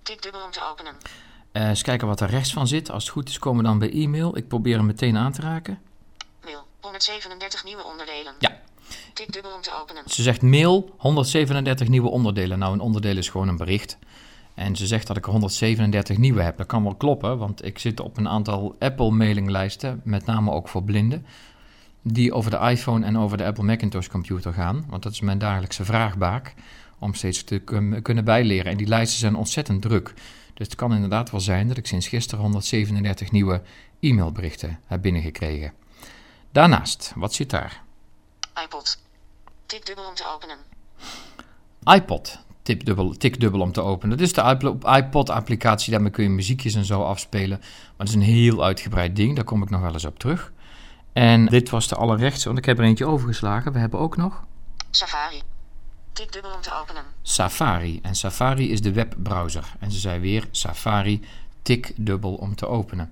Tik dubbel om te openen. Eh eens kijken wat er rechts van zit. Als het goed is, komen we dan bij e-mail. Ik probeer hem meteen aan te raken. Mail. 137 nieuwe onderdelen. Ja. Ze zegt mail, 137 nieuwe onderdelen. Nou, een onderdeel is gewoon een bericht. En ze zegt dat ik er 137 nieuwe heb. Dat kan wel kloppen, want ik zit op een aantal Apple-mailinglijsten, met name ook voor blinden, die over de iPhone en over de Apple Macintosh computer gaan. Want dat is mijn dagelijkse vraagbaak om steeds te kun- kunnen bijleren. En die lijsten zijn ontzettend druk. Dus het kan inderdaad wel zijn dat ik sinds gisteren 137 nieuwe e-mailberichten heb binnengekregen. Daarnaast, wat zit daar? iPod. Tik dubbel om te openen. iPod. Tip dubbel, tik dubbel om te openen. Dat is de iPod-applicatie. Daarmee kun je muziekjes en zo afspelen. Maar dat is een heel uitgebreid ding. Daar kom ik nog wel eens op terug. En dit was de allerrechtste, want ik heb er eentje overgeslagen. We hebben ook nog Safari. Tik dubbel om te openen. Safari. En Safari is de webbrowser. En ze zei weer Safari, tik dubbel om te openen.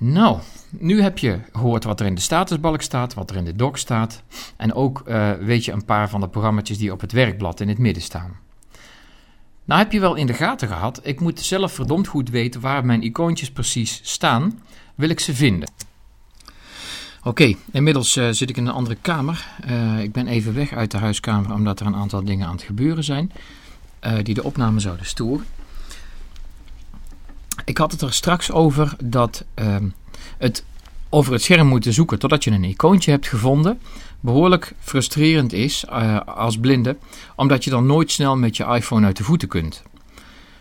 Nou, nu heb je gehoord wat er in de statusbalk staat, wat er in de doc staat. En ook eh, weet je een paar van de programma's die op het werkblad in het midden staan. Nou heb je wel in de gaten gehad, ik moet zelf verdomd goed weten waar mijn icoontjes precies staan, wil ik ze vinden. Oké, inmiddels eh, zit ik in een andere kamer. Eh, ik ben even weg uit de huiskamer omdat er een aantal dingen aan het gebeuren zijn die de opname zouden storen. Ik had het er straks over dat ehm, het over het scherm moeten zoeken totdat je een icoontje hebt gevonden behoorlijk frustrerend is eh, als blinde, omdat je dan nooit snel met je iPhone uit de voeten kunt.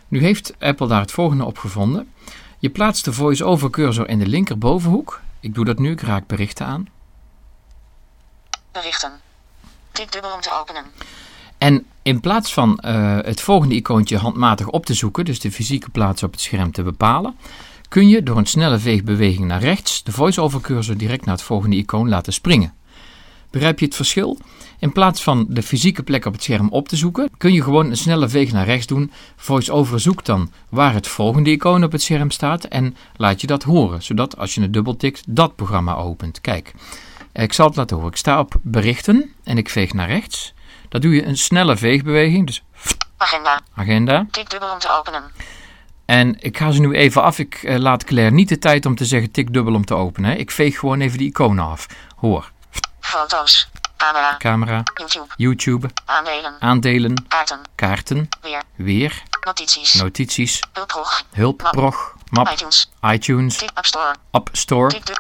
Nu heeft Apple daar het volgende op gevonden. Je plaatst de voice-over cursor in de linkerbovenhoek. Ik doe dat nu, ik raak berichten aan. Berichten. Tik dubbel om te openen. En in plaats van eh, het volgende icoontje handmatig op te zoeken, dus de fysieke plaats op het scherm te bepalen, kun je door een snelle veegbeweging naar rechts de voice-over cursor direct naar het volgende icoon laten springen. Begrijp je het verschil? In plaats van de fysieke plek op het scherm op te zoeken, kun je gewoon een snelle veeg naar rechts doen. VoiceOver zoekt dan waar het volgende icoon op het scherm staat en laat je dat horen, zodat als je het dubbeltikt, dat programma opent. Kijk, ik zal het laten horen. Ik sta op berichten en ik veeg naar rechts. Dat doe je een snelle veegbeweging, dus Agenda. agenda. Tik dubbel om te openen. En ik ga ze nu even af. Ik eh, laat Claire niet de tijd om te zeggen tik dubbel om te openen. Hè. Ik veeg gewoon even die iconen af. Hoor, Foto's. Camera. camera, YouTube. YouTube, Aandelen. aandelen, Kaarten. kaarten, Weer. weer, Notities. notities, Hulprog. hulp, prog, map, iTunes. App Store. App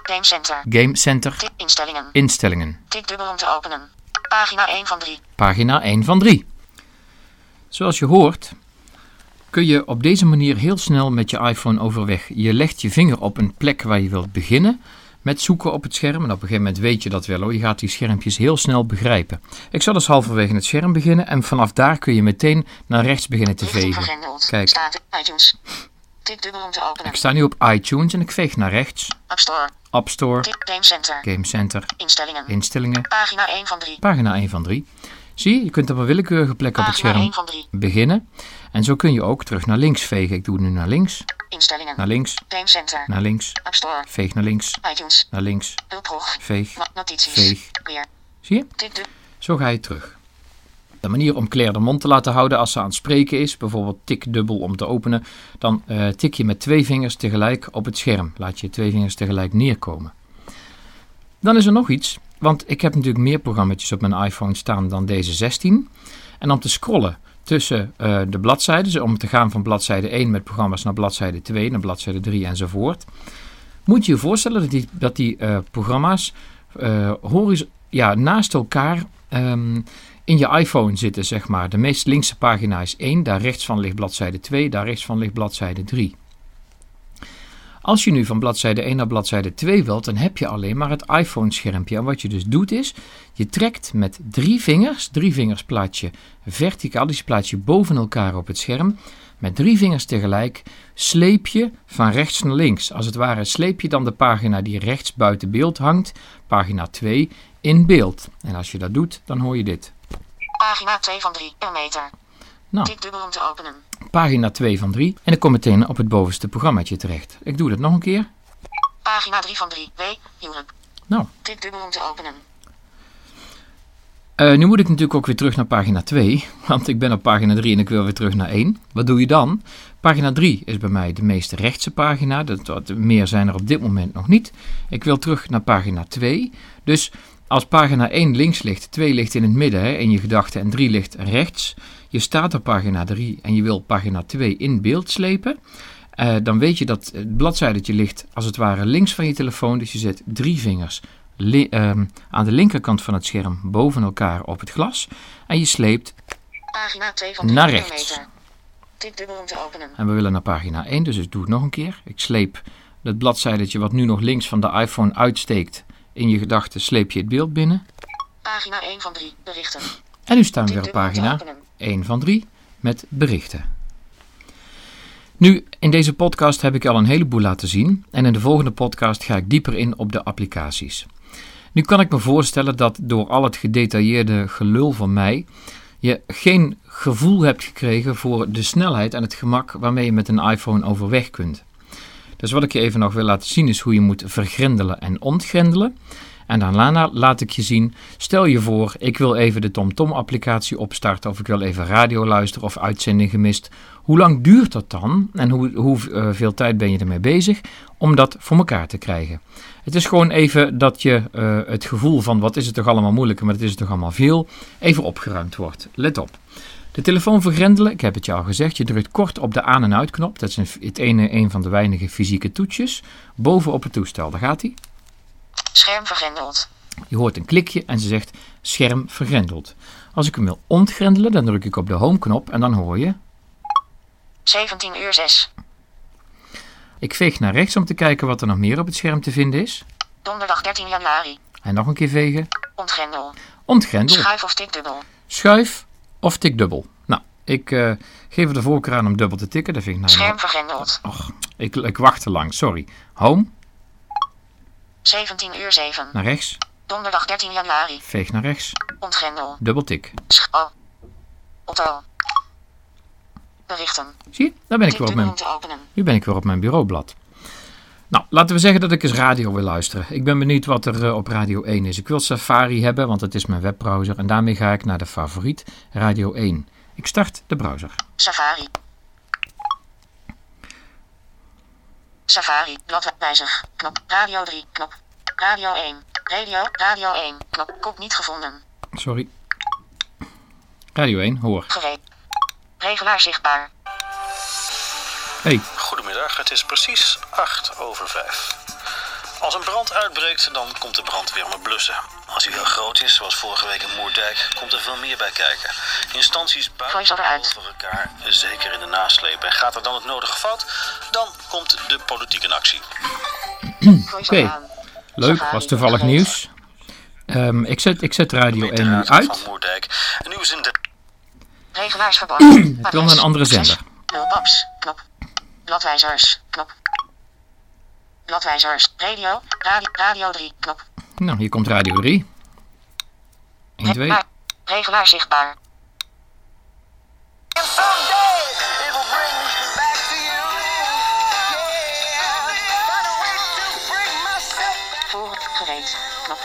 Game Center. Game Center, instellingen. instellingen. Tik dubbel om te openen. Pagina 1 van 3. Pagina 1 van 3. Zoals je hoort, kun je op deze manier heel snel met je iPhone overweg. Je legt je vinger op een plek waar je wilt beginnen met zoeken op het scherm. En op een gegeven moment weet je dat wel hoor. Je gaat die schermpjes heel snel begrijpen. Ik zal dus halverwege het scherm beginnen en vanaf daar kun je meteen naar rechts beginnen te vegen. Kijk. Ik sta nu op iTunes en ik veeg naar rechts. App Store. App Store, Game Center. Game Center, Instellingen. instellingen, Pagina 1 van 3. pagina 1 van 3. Zie je, je kunt op een willekeurige plek op het Pagina scherm 1 van 3. beginnen. En zo kun je ook terug naar links vegen. Ik doe het nu naar links, Instellingen. naar links, Game Center. naar links, App Store. veeg naar links, iTunes. naar links, Hulprog. veeg. No- Notities. Veeg. Weer. Zie je? Zo ga je terug. De manier om Claire de mond te laten houden als ze aan het spreken is, bijvoorbeeld tik dubbel om te openen, dan eh, tik je met twee vingers tegelijk op het scherm. Laat je twee vingers tegelijk neerkomen. Dan is er nog iets, want ik heb natuurlijk meer programma's op mijn iPhone staan dan deze 16. En om te scrollen tussen eh, de bladzijden, dus om te gaan van bladzijde 1 met programma's naar bladzijde 2, naar bladzijde 3 enzovoort, Moet je je voorstellen dat die, dat die eh, programma's uh, ja, naast elkaar um, in je iPhone zitten, zeg maar. De meest linkse pagina is 1, daar rechts van ligt bladzijde 2, daar rechts van ligt bladzijde 3. Als je nu van bladzijde 1 naar bladzijde 2 wilt, dan heb je alleen maar het iPhone-schermpje. En wat je dus doet is, je trekt met drie vingers, drie vingers plaats je verticaal, dus je plaats je boven elkaar op het scherm. Met drie vingers tegelijk sleep je van rechts naar links. Als het ware sleep je dan de pagina die rechts buiten beeld hangt, pagina 2, in beeld. En als je dat doet, dan hoor je dit. Pagina 2 van 3, per meter. Nou. Tik dubbel om te openen. Pagina 2 van 3. En ik kom meteen op het bovenste programmaatje terecht. Ik doe dat nog een keer. Pagina 3 van 3. W. Huwelijk. Nou. Tik dubbel om te openen. Uh, nu moet ik natuurlijk ook weer terug naar pagina 2, want ik ben op pagina 3 en ik wil weer terug naar 1. Wat doe je dan? Pagina 3 is bij mij de meest rechtse pagina, dat, meer zijn er op dit moment nog niet. Ik wil terug naar pagina 2, dus als pagina 1 links ligt, 2 ligt in het midden hè, in je gedachten en 3 ligt rechts, je staat op pagina 3 en je wil pagina 2 in beeld slepen, uh, dan weet je dat het bladzijde ligt als het ware links van je telefoon. Dus je zet drie vingers uh, aan de linkerkant van het scherm boven elkaar op het glas en je sleept pagina 2 van naar rechts. Dubbel om te openen. En we willen naar pagina 1, dus ik doe het nog een keer. Ik sleep het bladzijde wat nu nog links van de iPhone uitsteekt in je gedachten, sleep je het beeld binnen. Pagina 1 van 3, berichten. En nu staan we weer op pagina 1 van 3 met berichten. Nu, in deze podcast heb ik al een heleboel laten zien en in de volgende podcast ga ik dieper in op de applicaties. Nu kan ik me voorstellen dat door al het gedetailleerde gelul van mij je geen gevoel hebt gekregen voor de snelheid en het gemak waarmee je met een iPhone overweg kunt. Dus wat ik je even nog wil laten zien is hoe je moet vergrendelen en ontgrendelen. En daarna laat ik je zien, stel je voor, ik wil even de TomTom-applicatie opstarten of ik wil even radio luisteren of uitzending gemist. Hoe lang duurt dat dan en hoe, hoeveel uh, tijd ben je ermee bezig om dat voor elkaar te krijgen? Het is gewoon even dat je uh, het gevoel van wat is het toch allemaal moeilijker, maar het is toch allemaal veel, even opgeruimd wordt. Let op. De telefoon vergrendelen, ik heb het je al gezegd, je drukt kort op de aan- en uitknop. Dat is het ene, een van de weinige fysieke toetsjes. Boven op het toestel, daar gaat hij. Scherm vergrendeld. Je hoort een klikje en ze zegt scherm vergrendeld. Als ik hem wil ontgrendelen, dan druk ik op de home knop en dan hoor je... 17 uur 6. Ik veeg naar rechts om te kijken wat er nog meer op het scherm te vinden is. Donderdag 13 januari. En nog een keer vegen. Ontgrendel. Ontgrendel. Schuif of tikdubbel. Schuif of tikdubbel. Nou, ik uh, geef er de voorkeur aan om dubbel te tikken. Dat vind ik nou Scherm vergrendeld. Och, ik, ik wacht te lang, sorry. Home. 17 uur 7. Naar rechts. Donderdag 13 januari. Veeg naar rechts. Ontgrendel. Dubbel tik. Sch oh. Otto. Berichten. Zie je? Daar ben ik weer op mijn, nu ben ik weer op mijn bureaublad. Nou, laten we zeggen dat ik eens radio wil luisteren. Ik ben benieuwd wat er uh, op Radio 1 is. Ik wil Safari hebben, want het is mijn webbrowser. En daarmee ga ik naar de favoriet Radio 1. Ik start de browser. Safari. Safari, bladwijzig, knop, radio 3, knop, radio 1, radio, radio 1, knop, kop niet gevonden. Sorry. Radio 1, hoor. Gereed. Regelaar zichtbaar. Hey. Goedemiddag, het is precies 8 over 5. Als een brand uitbreekt, dan komt de brandweer met blussen. Als hij heel groot is, zoals vorige week in Moerdijk, komt er veel meer bij kijken. Instanties buiten over elkaar, zeker in de nasleep. En gaat er dan het nodige fout, dan komt de politiek in actie. Oké, okay. leuk, was toevallig nieuws. Um, ik, zet, ik zet radio 1 nu uit. Van Moerdijk. En nu is in de... Wil naar een andere zender. Bladwijzers, knop. Bladwijzers, radio, radio, radio 3, knop. Nou, hier komt radio 3. 1, 2. Regelaar zichtbaar. Voor gereed, knop.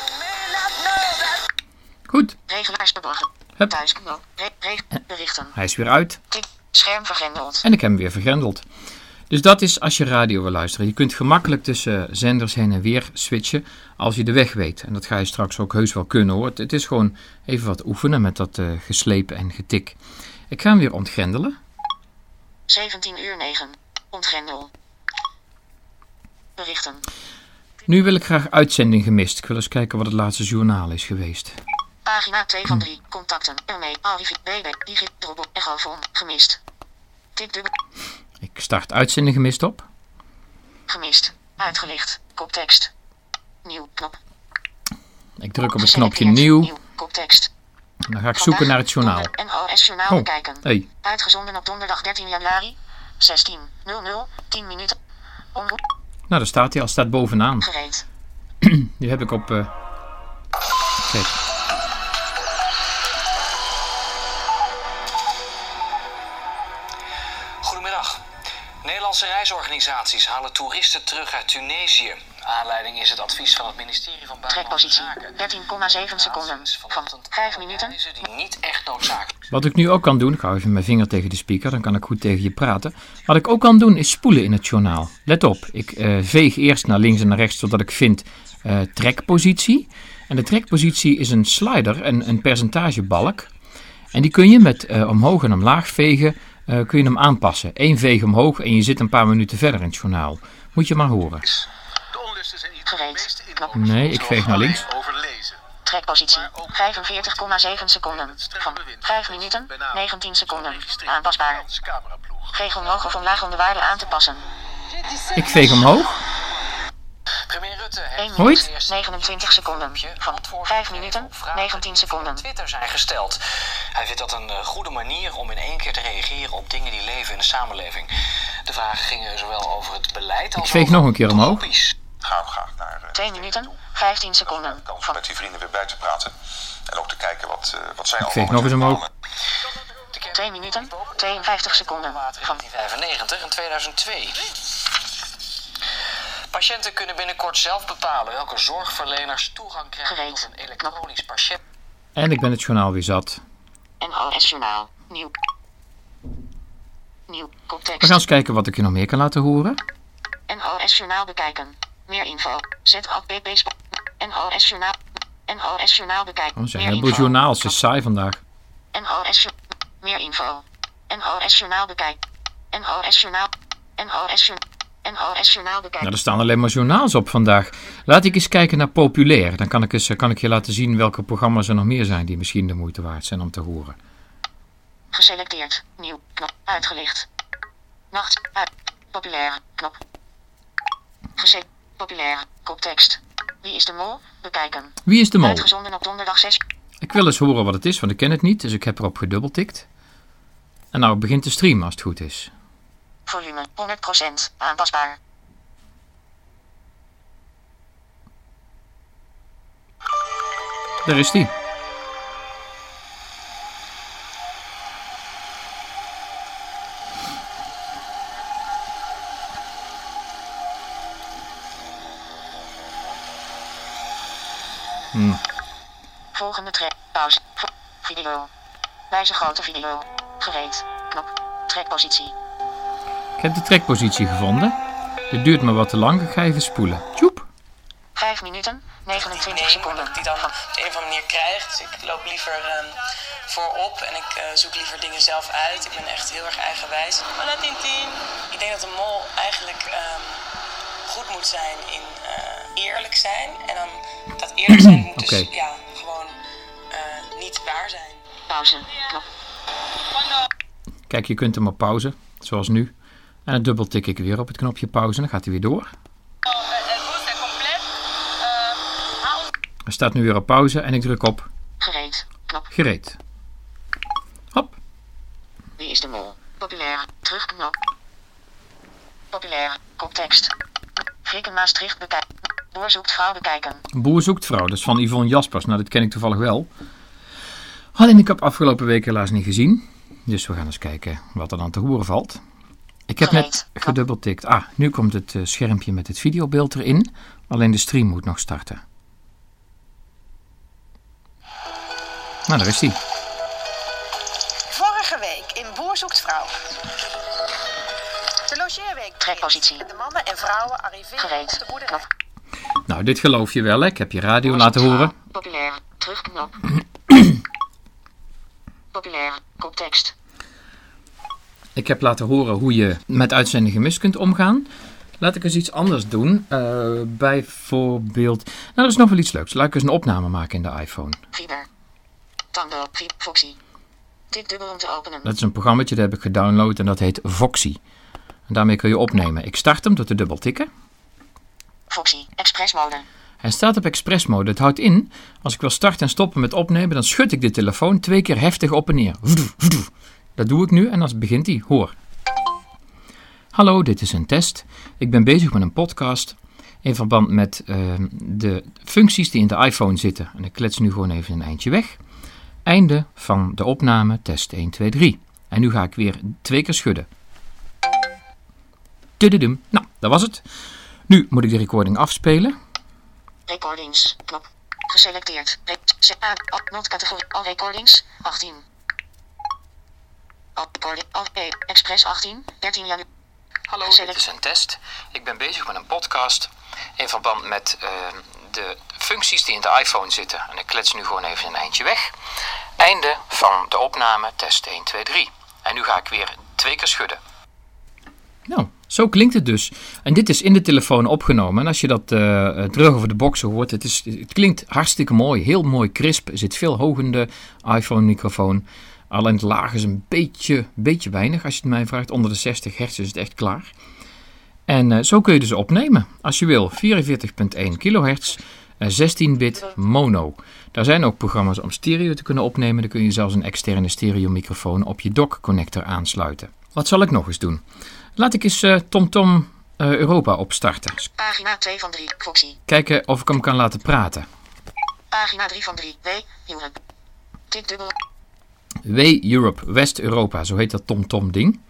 Goed. Regelaars verborgen. Hup. Thuisknop. Re re berichten. Hij is weer uit. Scherm vergrendeld. En ik heb hem weer vergrendeld. Dus dat is als je radio wil luisteren. Je kunt gemakkelijk tussen zenders heen en weer switchen als je de weg weet. En dat ga je straks ook heus wel kunnen hoor. Het is gewoon even wat oefenen met dat uh, geslepen en getik. Ik ga hem weer ontgrendelen. 17 uur 9. Ontgrendel. Berichten. Nu wil ik graag uitzending gemist. Ik wil eens kijken wat het laatste journaal is geweest. Pagina 2 van 3. Contacten. Ermee. Arrivi. BB. Digit. Echofon. Gemist. Tik dubbel. Ik start uitzending gemist op. Gemist. Uitgelicht. Koptekst. Nieuw. Knop. Ik druk op het knopje nieuw. Nieuw. Koptekst. Dan ga ik zoeken naar het journaal. NOS Journaal Oh, bekijken. hey. Uitgezonden op donderdag 13 januari. 16. 00. 10 minuten. Omroep. Nou, daar staat hij al. Staat bovenaan. Gereed. Die heb ik op... eh, Kijk. Nederlandse reisorganisaties halen toeristen terug uit Tunesië. Aanleiding is het advies van het ministerie van Buitenlandse. Zaken. 13,7 seconden. Van vanochtend 5 alle minuten. die niet echt noodzakelijk. Wat ik nu ook kan doen, ik hou even mijn vinger tegen de speaker, dan kan ik goed tegen je praten. Wat ik ook kan doen is spoelen in het journaal. Let op, ik eh, veeg eerst naar links en naar rechts totdat ik vind eh, trekpositie. En de trekpositie is een slider, een, een percentagebalk. En die kun je met eh, omhoog en omlaag vegen, eh, kun je hem aanpassen. Eén veeg omhoog en je zit een paar minuten verder in het journaal. Moet je maar horen. De onlusten zijn Nee, ik veeg naar links. Trekpositie. 45,7 seconden. Van 5 minuten. 19 seconden. Aanpasbaar. Veeg omhoog of omlaag om de waarde aan te passen. Ik veeg omhoog. Premier Rutte 1 heeft Hoi. minuut. 29 seconden. Van 5 minuten. 19 seconden. Twitter zijn gesteld. Hij vindt dat een eh, goede manier om in één keer te reageren op dingen die leven in de samenleving. De vragen gingen zowel over het beleid als Ik veeg over nog een keer omhoog. hobby's. Gaan we graag naar eh, 2 minuten. 15 seconden. kans om Van met die vrienden weer bij te praten. En ook te kijken wat, eh, wat zij Ik allemaal veeg nog eens omhoog. plannen. De kerk 2 minuten. 52 seconden. Van 1995 en 2002. Patiënten kunnen binnenkort zelf bepalen welke zorgverleners toegang krijgen Gereed. tot een elektronisch patiënt. En ik ben het journaal weer zat. NOS Journaal. Nieuw. Nieuw. We Koptekst. gaan eens kijken wat ik je nog meer kan laten horen. NOS Journaal bekijken. Meer info. Zet op pp Sp- NOS Journaal. NOS Journaal bekijken. Oh, ze Meer hebben info. journaal, ze is saai vandaag. NOS Meer info. NOS Journaal bekijken. NOS Journaal. NOS Journaal. NOS Journaal bekijken. Nou, er staan alleen maar journaals op vandaag. Laat ik eens kijken naar populair. Dan kan ik, eens, kan ik je laten zien welke programma's er nog meer zijn die misschien de moeite waard zijn om te horen. Geselecteerd. Nieuw. Knop. Uitgelicht. Nacht. Uit. Populair. Knop. Gese Populair. Koptekst. Wie is de mol? Bekijken. Wie is de mol? Uitgezonden op donderdag 6. Ik wil eens horen wat het is, want ik ken het niet. Dus ik heb erop gedubbeltikt. En nou begint de stream als het goed is. Volume 100%. Aanpasbaar. Daar is die. Volgende track. Pauze. Video. Wijze grote video. Gereed. Knop. Trekpositie. Ik heb de trekpositie gevonden. Dit duurt me wat te lang. Ik ga even spoelen. Tjoep. 5 minuten. 29 neem, seconden. dat ik die dan op de een of andere manier krijg. Dus ik loop liever ehm, voorop en ik eh, zoek liever dingen zelf uit. Ik ben echt heel erg eigenwijs. Hola Tintin. Ik denk dat een mol eigenlijk ehm, goed moet zijn in eh, eerlijk zijn. En dan dat eerlijk zijn moet dus ja, gewoon eh, niet waar zijn. Pauze. Knop. Kijk, je kunt hem op pauze, zoals nu. En dan dubbeltik ik weer op het knopje pauze en dan gaat hij weer door. Hij staat nu weer op pauze en ik druk op Gereed. Knop. gereed. Hop. Wie is de mol? Populair. Terugknop. Populair. Koptekst. Frikken Maastricht bekijken. Boer zoekt vrouw bekijken. Boer zoekt vrouw, dat is van Yvonne Jaspers. Nou, dat ken ik toevallig wel. Alleen ik heb afgelopen week helaas niet gezien. Dus we gaan eens kijken wat er dan te horen valt. Ik heb net Gereed. gedubbeltikt. Ah, nu komt het eh, schermpje met het videobeeld erin. Alleen de stream moet nog starten. Nou, daar is hij. Vorige week in Boer zoekt vrouw. De logeerweek Trekpositie. De mannen en vrouwen arriveren Gereed. op de boerderij. Nou, dit geloof je wel, hè? Ik heb je radio laten horen. Populair. Terugknop. Populair. Koptekst. Ik heb laten horen hoe je met uitzending gemist kunt omgaan. Laat ik eens iets anders doen. Uh, bijvoorbeeld... Nou, er is nog wel iets leuks. Laat ik eens een opname maken in de iPhone. Fiber. Tango. Foxy. Tik dubbel om te openen. Dat is een programma dat heb ik gedownload en dat heet Foxy. En daarmee kun je opnemen. Ik start hem door te dubbel tikken. Foxy. Express mode. Hij staat op express mode. Het houdt in, als ik wil starten en stoppen met opnemen, dan schud ik de telefoon twee keer heftig op en neer. Dat doe ik nu en dan begint hij. Hoor. Hallo, dit is een test. Ik ben bezig met een podcast in verband met uh, de functies die in de iPhone zitten. En ik klets nu gewoon even een eindje weg. Einde van de opname, test 1, 2, 3. En nu ga ik weer twee keer schudden. Tududum. Nou, dat was het. Nu moet ik de recording afspelen. Recordings, knop. Geselecteerd. Not categorie. Al recordings, 18. Al Express 18, 13 januari. Hallo, dit is een test. Ik ben bezig met een podcast in verband met uh, de functies die in de iPhone zitten. En ik klets nu gewoon even een eindje weg. Einde van de opname, test 1, 2, 3. En nu ga ik weer twee keer schudden. Nou, zo klinkt het dus. En dit is in de telefoon opgenomen. En als je dat uh, terug over de boxen hoort, het, is, het klinkt hartstikke mooi. Heel mooi crisp. Er zit veel hoog in de iPhone-microfoon. Alleen het laag is een beetje, beetje weinig als je het mij vraagt. Onder de 60 hertz is het echt klaar. En uh, zo kun je dus opnemen als je wil. 44.1 kilohertz, 16-bit mono. Daar zijn ook programma's om stereo te kunnen opnemen. Dan kun je zelfs een externe stereomicrofoon op je dock-connector aansluiten. Wat zal ik nog eens doen? Laat ik eens uh, TomTom uh, Europa opstarten. Pagina 2 van 3, Foxy. Kijken of ik hem kan laten praten. Pagina 3 van 3, W. Tik dubbel. W Europe, West-Europa, zo heet dat TomTom ding.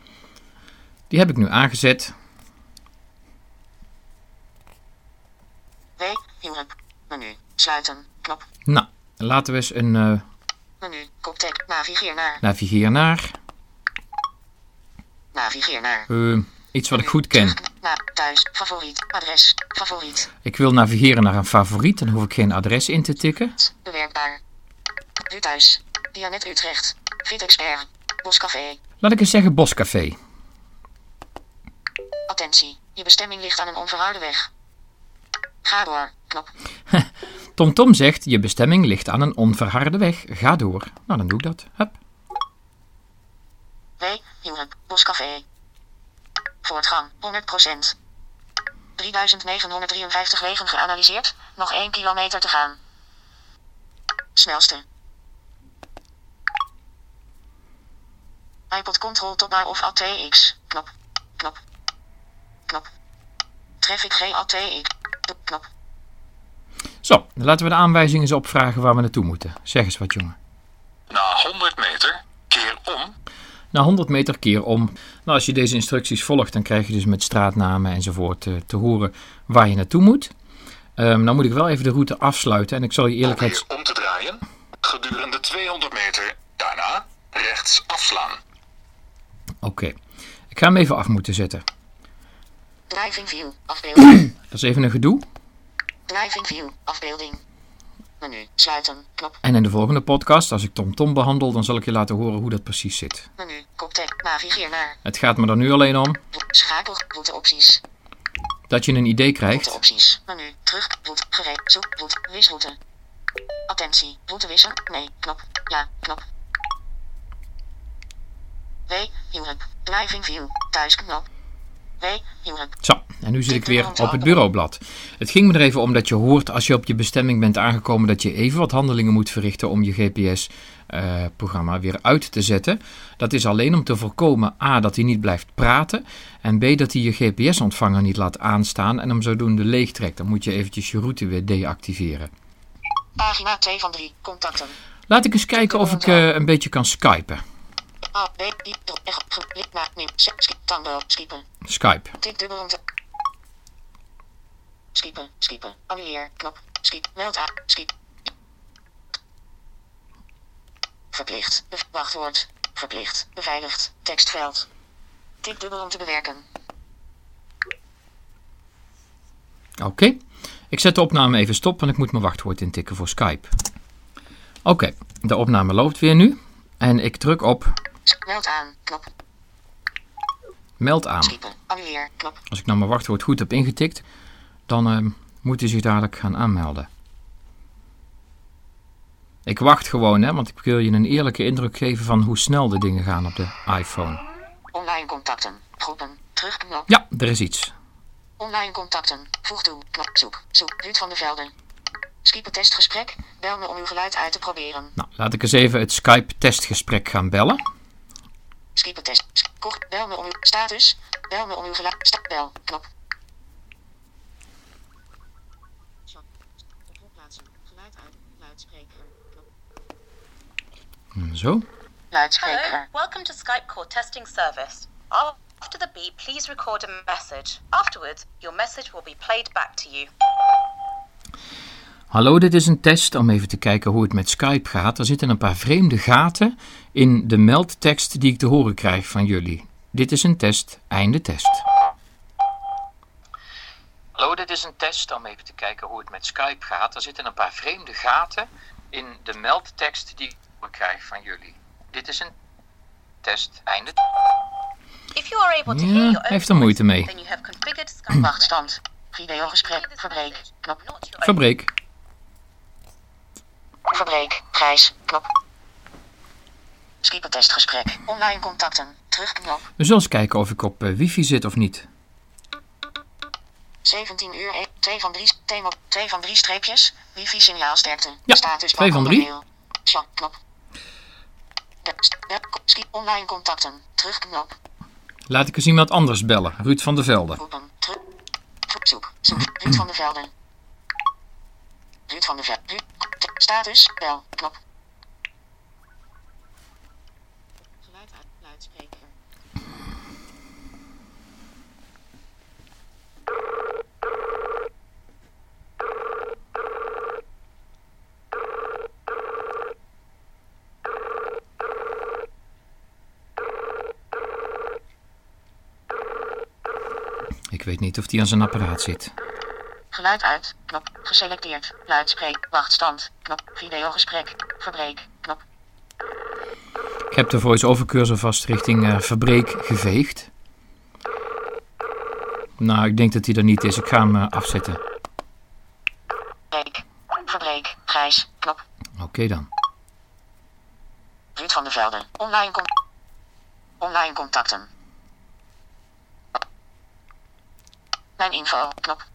Die heb ik nu aangezet. W Europe, menu, sluiten, knop. Nou, laten we eens een... Uh, menu, koptek, navigeer naar. Navigeer naar. Navigeer naar. Uh, iets wat ik goed ken. Naar thuis, favoriet, adres, favoriet. Ik wil navigeren naar een favoriet, dan hoef ik geen adres in te tikken. Bewerkbaar. Nu thuis. Dianet Utrecht. Fit Expert. Boscafé. Laat ik eens zeggen Boscafé. Attentie. Je bestemming ligt aan een onverharde weg. Ga door. Knop. Tom zegt je bestemming ligt aan een onverharde weg. Ga door. Nou, dan doe ik dat. Hup. W. Huwelijk. Boscafé. Voortgang. 100%. 3953 wegen geanalyseerd. Nog 1 kilometer te gaan. Snelste. iPod Control Topbar of ATX. Knop. Knop. Knop. Traffic G ATX. Knop. Zo, laten we de aanwijzingen eens opvragen waar we naartoe moeten. Zeg eens wat, jongen. Na 100 meter, keer om. Na 100 meter keer om. Nou, als je deze instructies volgt, dan krijg je dus met straatnamen enzovoort te, te horen waar je naartoe moet. Um, nou moet ik wel even de route afsluiten en ik zal je eerlijkheid... om te draaien, gedurende 200 meter, daarna rechts afslaan. Oké. Ik ga hem even af moeten zetten. Driving view, afbeelding. Dat is even een gedoe. Driving view, afbeelding. Menu, sluiten, knop. En in de volgende podcast, als ik TomTom Tom behandel, dan zal ik je laten horen hoe dat precies zit. Menu, koptek, navigeer naar. Het gaat me er nu alleen om. Schakel, routeopties. Dat je een idee krijgt. Routeopties, menu, terug, route, gereed, zoek, route, wisroute. Attentie, route wisselen, nee, knop, ja, knop. W, driving view, thuisknop. W. Zo, en nu zit ik weer op het bureaublad. Het ging me er even om dat je hoort als je op je bestemming bent aangekomen dat je even wat handelingen moet verrichten om je GPS-programma weer uit te zetten. Dat is alleen om te voorkomen A, dat hij niet blijft praten en B, dat hij je GPS-ontvanger niet laat aanstaan en hem zodoende leegtrekt. Dan moet je eventjes je route weer deactiveren. Pagina 2 van 3, contacten. Laat ik eens kijken of ik uh, een beetje kan skypen. Skype. Tik dubbel om te... Skippen, skippen, annulleer, knop, skip, meld aan, skip. Verplicht, wachtwoord, verplicht, beveiligd, tekstveld. Tik dubbel om te bewerken. Oké. Okay. Ik zet de opname even stop, want ik moet mijn wachtwoord intikken voor Skype. Oké, okay. de opname loopt weer nu. En ik druk op Meld aan, knop. Meld aan. Skippen. Annuleer. Knop. Als ik nou mijn wachtwoord goed heb ingetikt, dan uh, moet hij zich dadelijk gaan aanmelden. Ik wacht gewoon, hè, want ik wil je een eerlijke indruk geven van hoe snel de dingen gaan op de iPhone. Online contacten. Groepen. Terugknop. Ja, er is iets. Online contacten. Voeg toe. Knop. Zoek. Zoek. Ruud van der Velden. Skype testgesprek. Bel me om uw geluid uit te proberen. Nou, laat ik eens even het Skype testgesprek gaan bellen. Skype test. Kort. Bel me om uw status. Bel me om uw geluid. Sta bel. Knop. Geluid uit. Luidspreker. Zo. Luidspreker. Hello, welcome to Skype call testing service. After the beep, please record a message. Afterwards, your message will be played back to you. Hallo, dit is een test om even te kijken hoe het met Skype gaat. Er zitten een paar vreemde gaten in de meldtekst die ik te horen krijg van jullie. Dit is een test, einde test. Hallo, dit is een test om even te kijken hoe het met Skype gaat. Er zitten een paar vreemde gaten in de meldtekst die ik te horen krijg van jullie. Dit is een test, einde If you are able to Ja, hear your hij own heeft er moeite mee. Wachtstand. Videogesprek. Verbreek. Knop. Verbreek. Verbreek. Grijs. Knop. Skype testgesprek. Online contacten. Terugknop. We zullen eens kijken of ik op eh, wifi zit of niet. 17 uur 1. 2 van 3. Thema. 2 van 3 streepjes. Wifi signaalsterkte. Ja, Status twee van drie. mail. Chat knop. Online contacten. Terugknop. Laat ik eens iemand anders bellen. Ruud van der Velde. Zoek. Zoek. Ruud van der Velden. Van. Ruud. Status. Bel. Knop. Geluid uit. Luidspreker. Ik weet niet of die aan zijn apparaat zit. Geluid uit. Knop. Geselecteerd. Luidspreek. Wachtstand. Knop. Videogesprek. Verbreek. Knop. Ik heb de voice-over cursor vast richting eh, verbreek geveegd. Nou, ik denk dat hij er niet is. Ik ga hem eh, afzetten. Breek. Verbreek. Grijs. Knop. Oké dan. Ruud van der Velden. Online con Online contacten. Mijn info. Knop.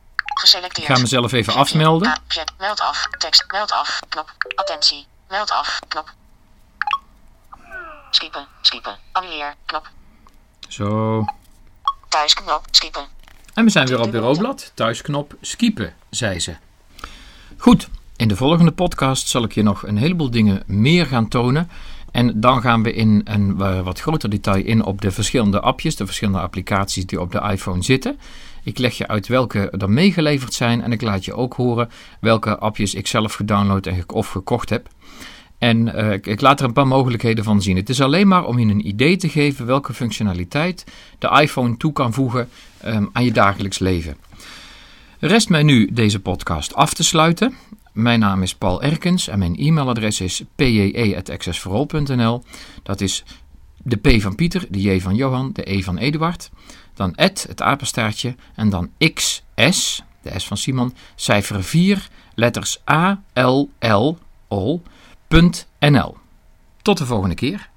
Geselecteerd. Ik ga mezelf even afmelden. Meld af. Tekst. Meld af. Knop. Attentie. Meld af. Knop. Skippen. Skippen. Annuleer. Knop. Zo. Thuisknop. Skippen. En we zijn weer op bureaublad. Thuisknop skiepen, zei ze. Goed, in de volgende podcast zal ik je nog een heleboel dingen meer gaan tonen. En dan gaan we in een eh, wat groter detail in op de verschillende appjes, de verschillende applicaties die op de iPhone zitten. Ik leg je uit welke er meegeleverd zijn en ik laat je ook horen welke appjes ik zelf gedownload en of gekocht heb. En eh, ik, ik laat er een paar mogelijkheden van zien. Het is alleen maar om je een idee te geven welke functionaliteit de iPhone toe kan voegen ehm, aan je dagelijks leven. Rest mij nu deze podcast af te sluiten. Mijn naam is Paul Erkens en mijn e-mailadres is pje.accessforall.nl. Dat is de P van Pieter, de J van Johan, de E van Eduard. Dan at, het apenstaartje, en dan XS, de S van Simon, cijfer 4, letters A, L, L, ol, punt NL. Tot de volgende keer.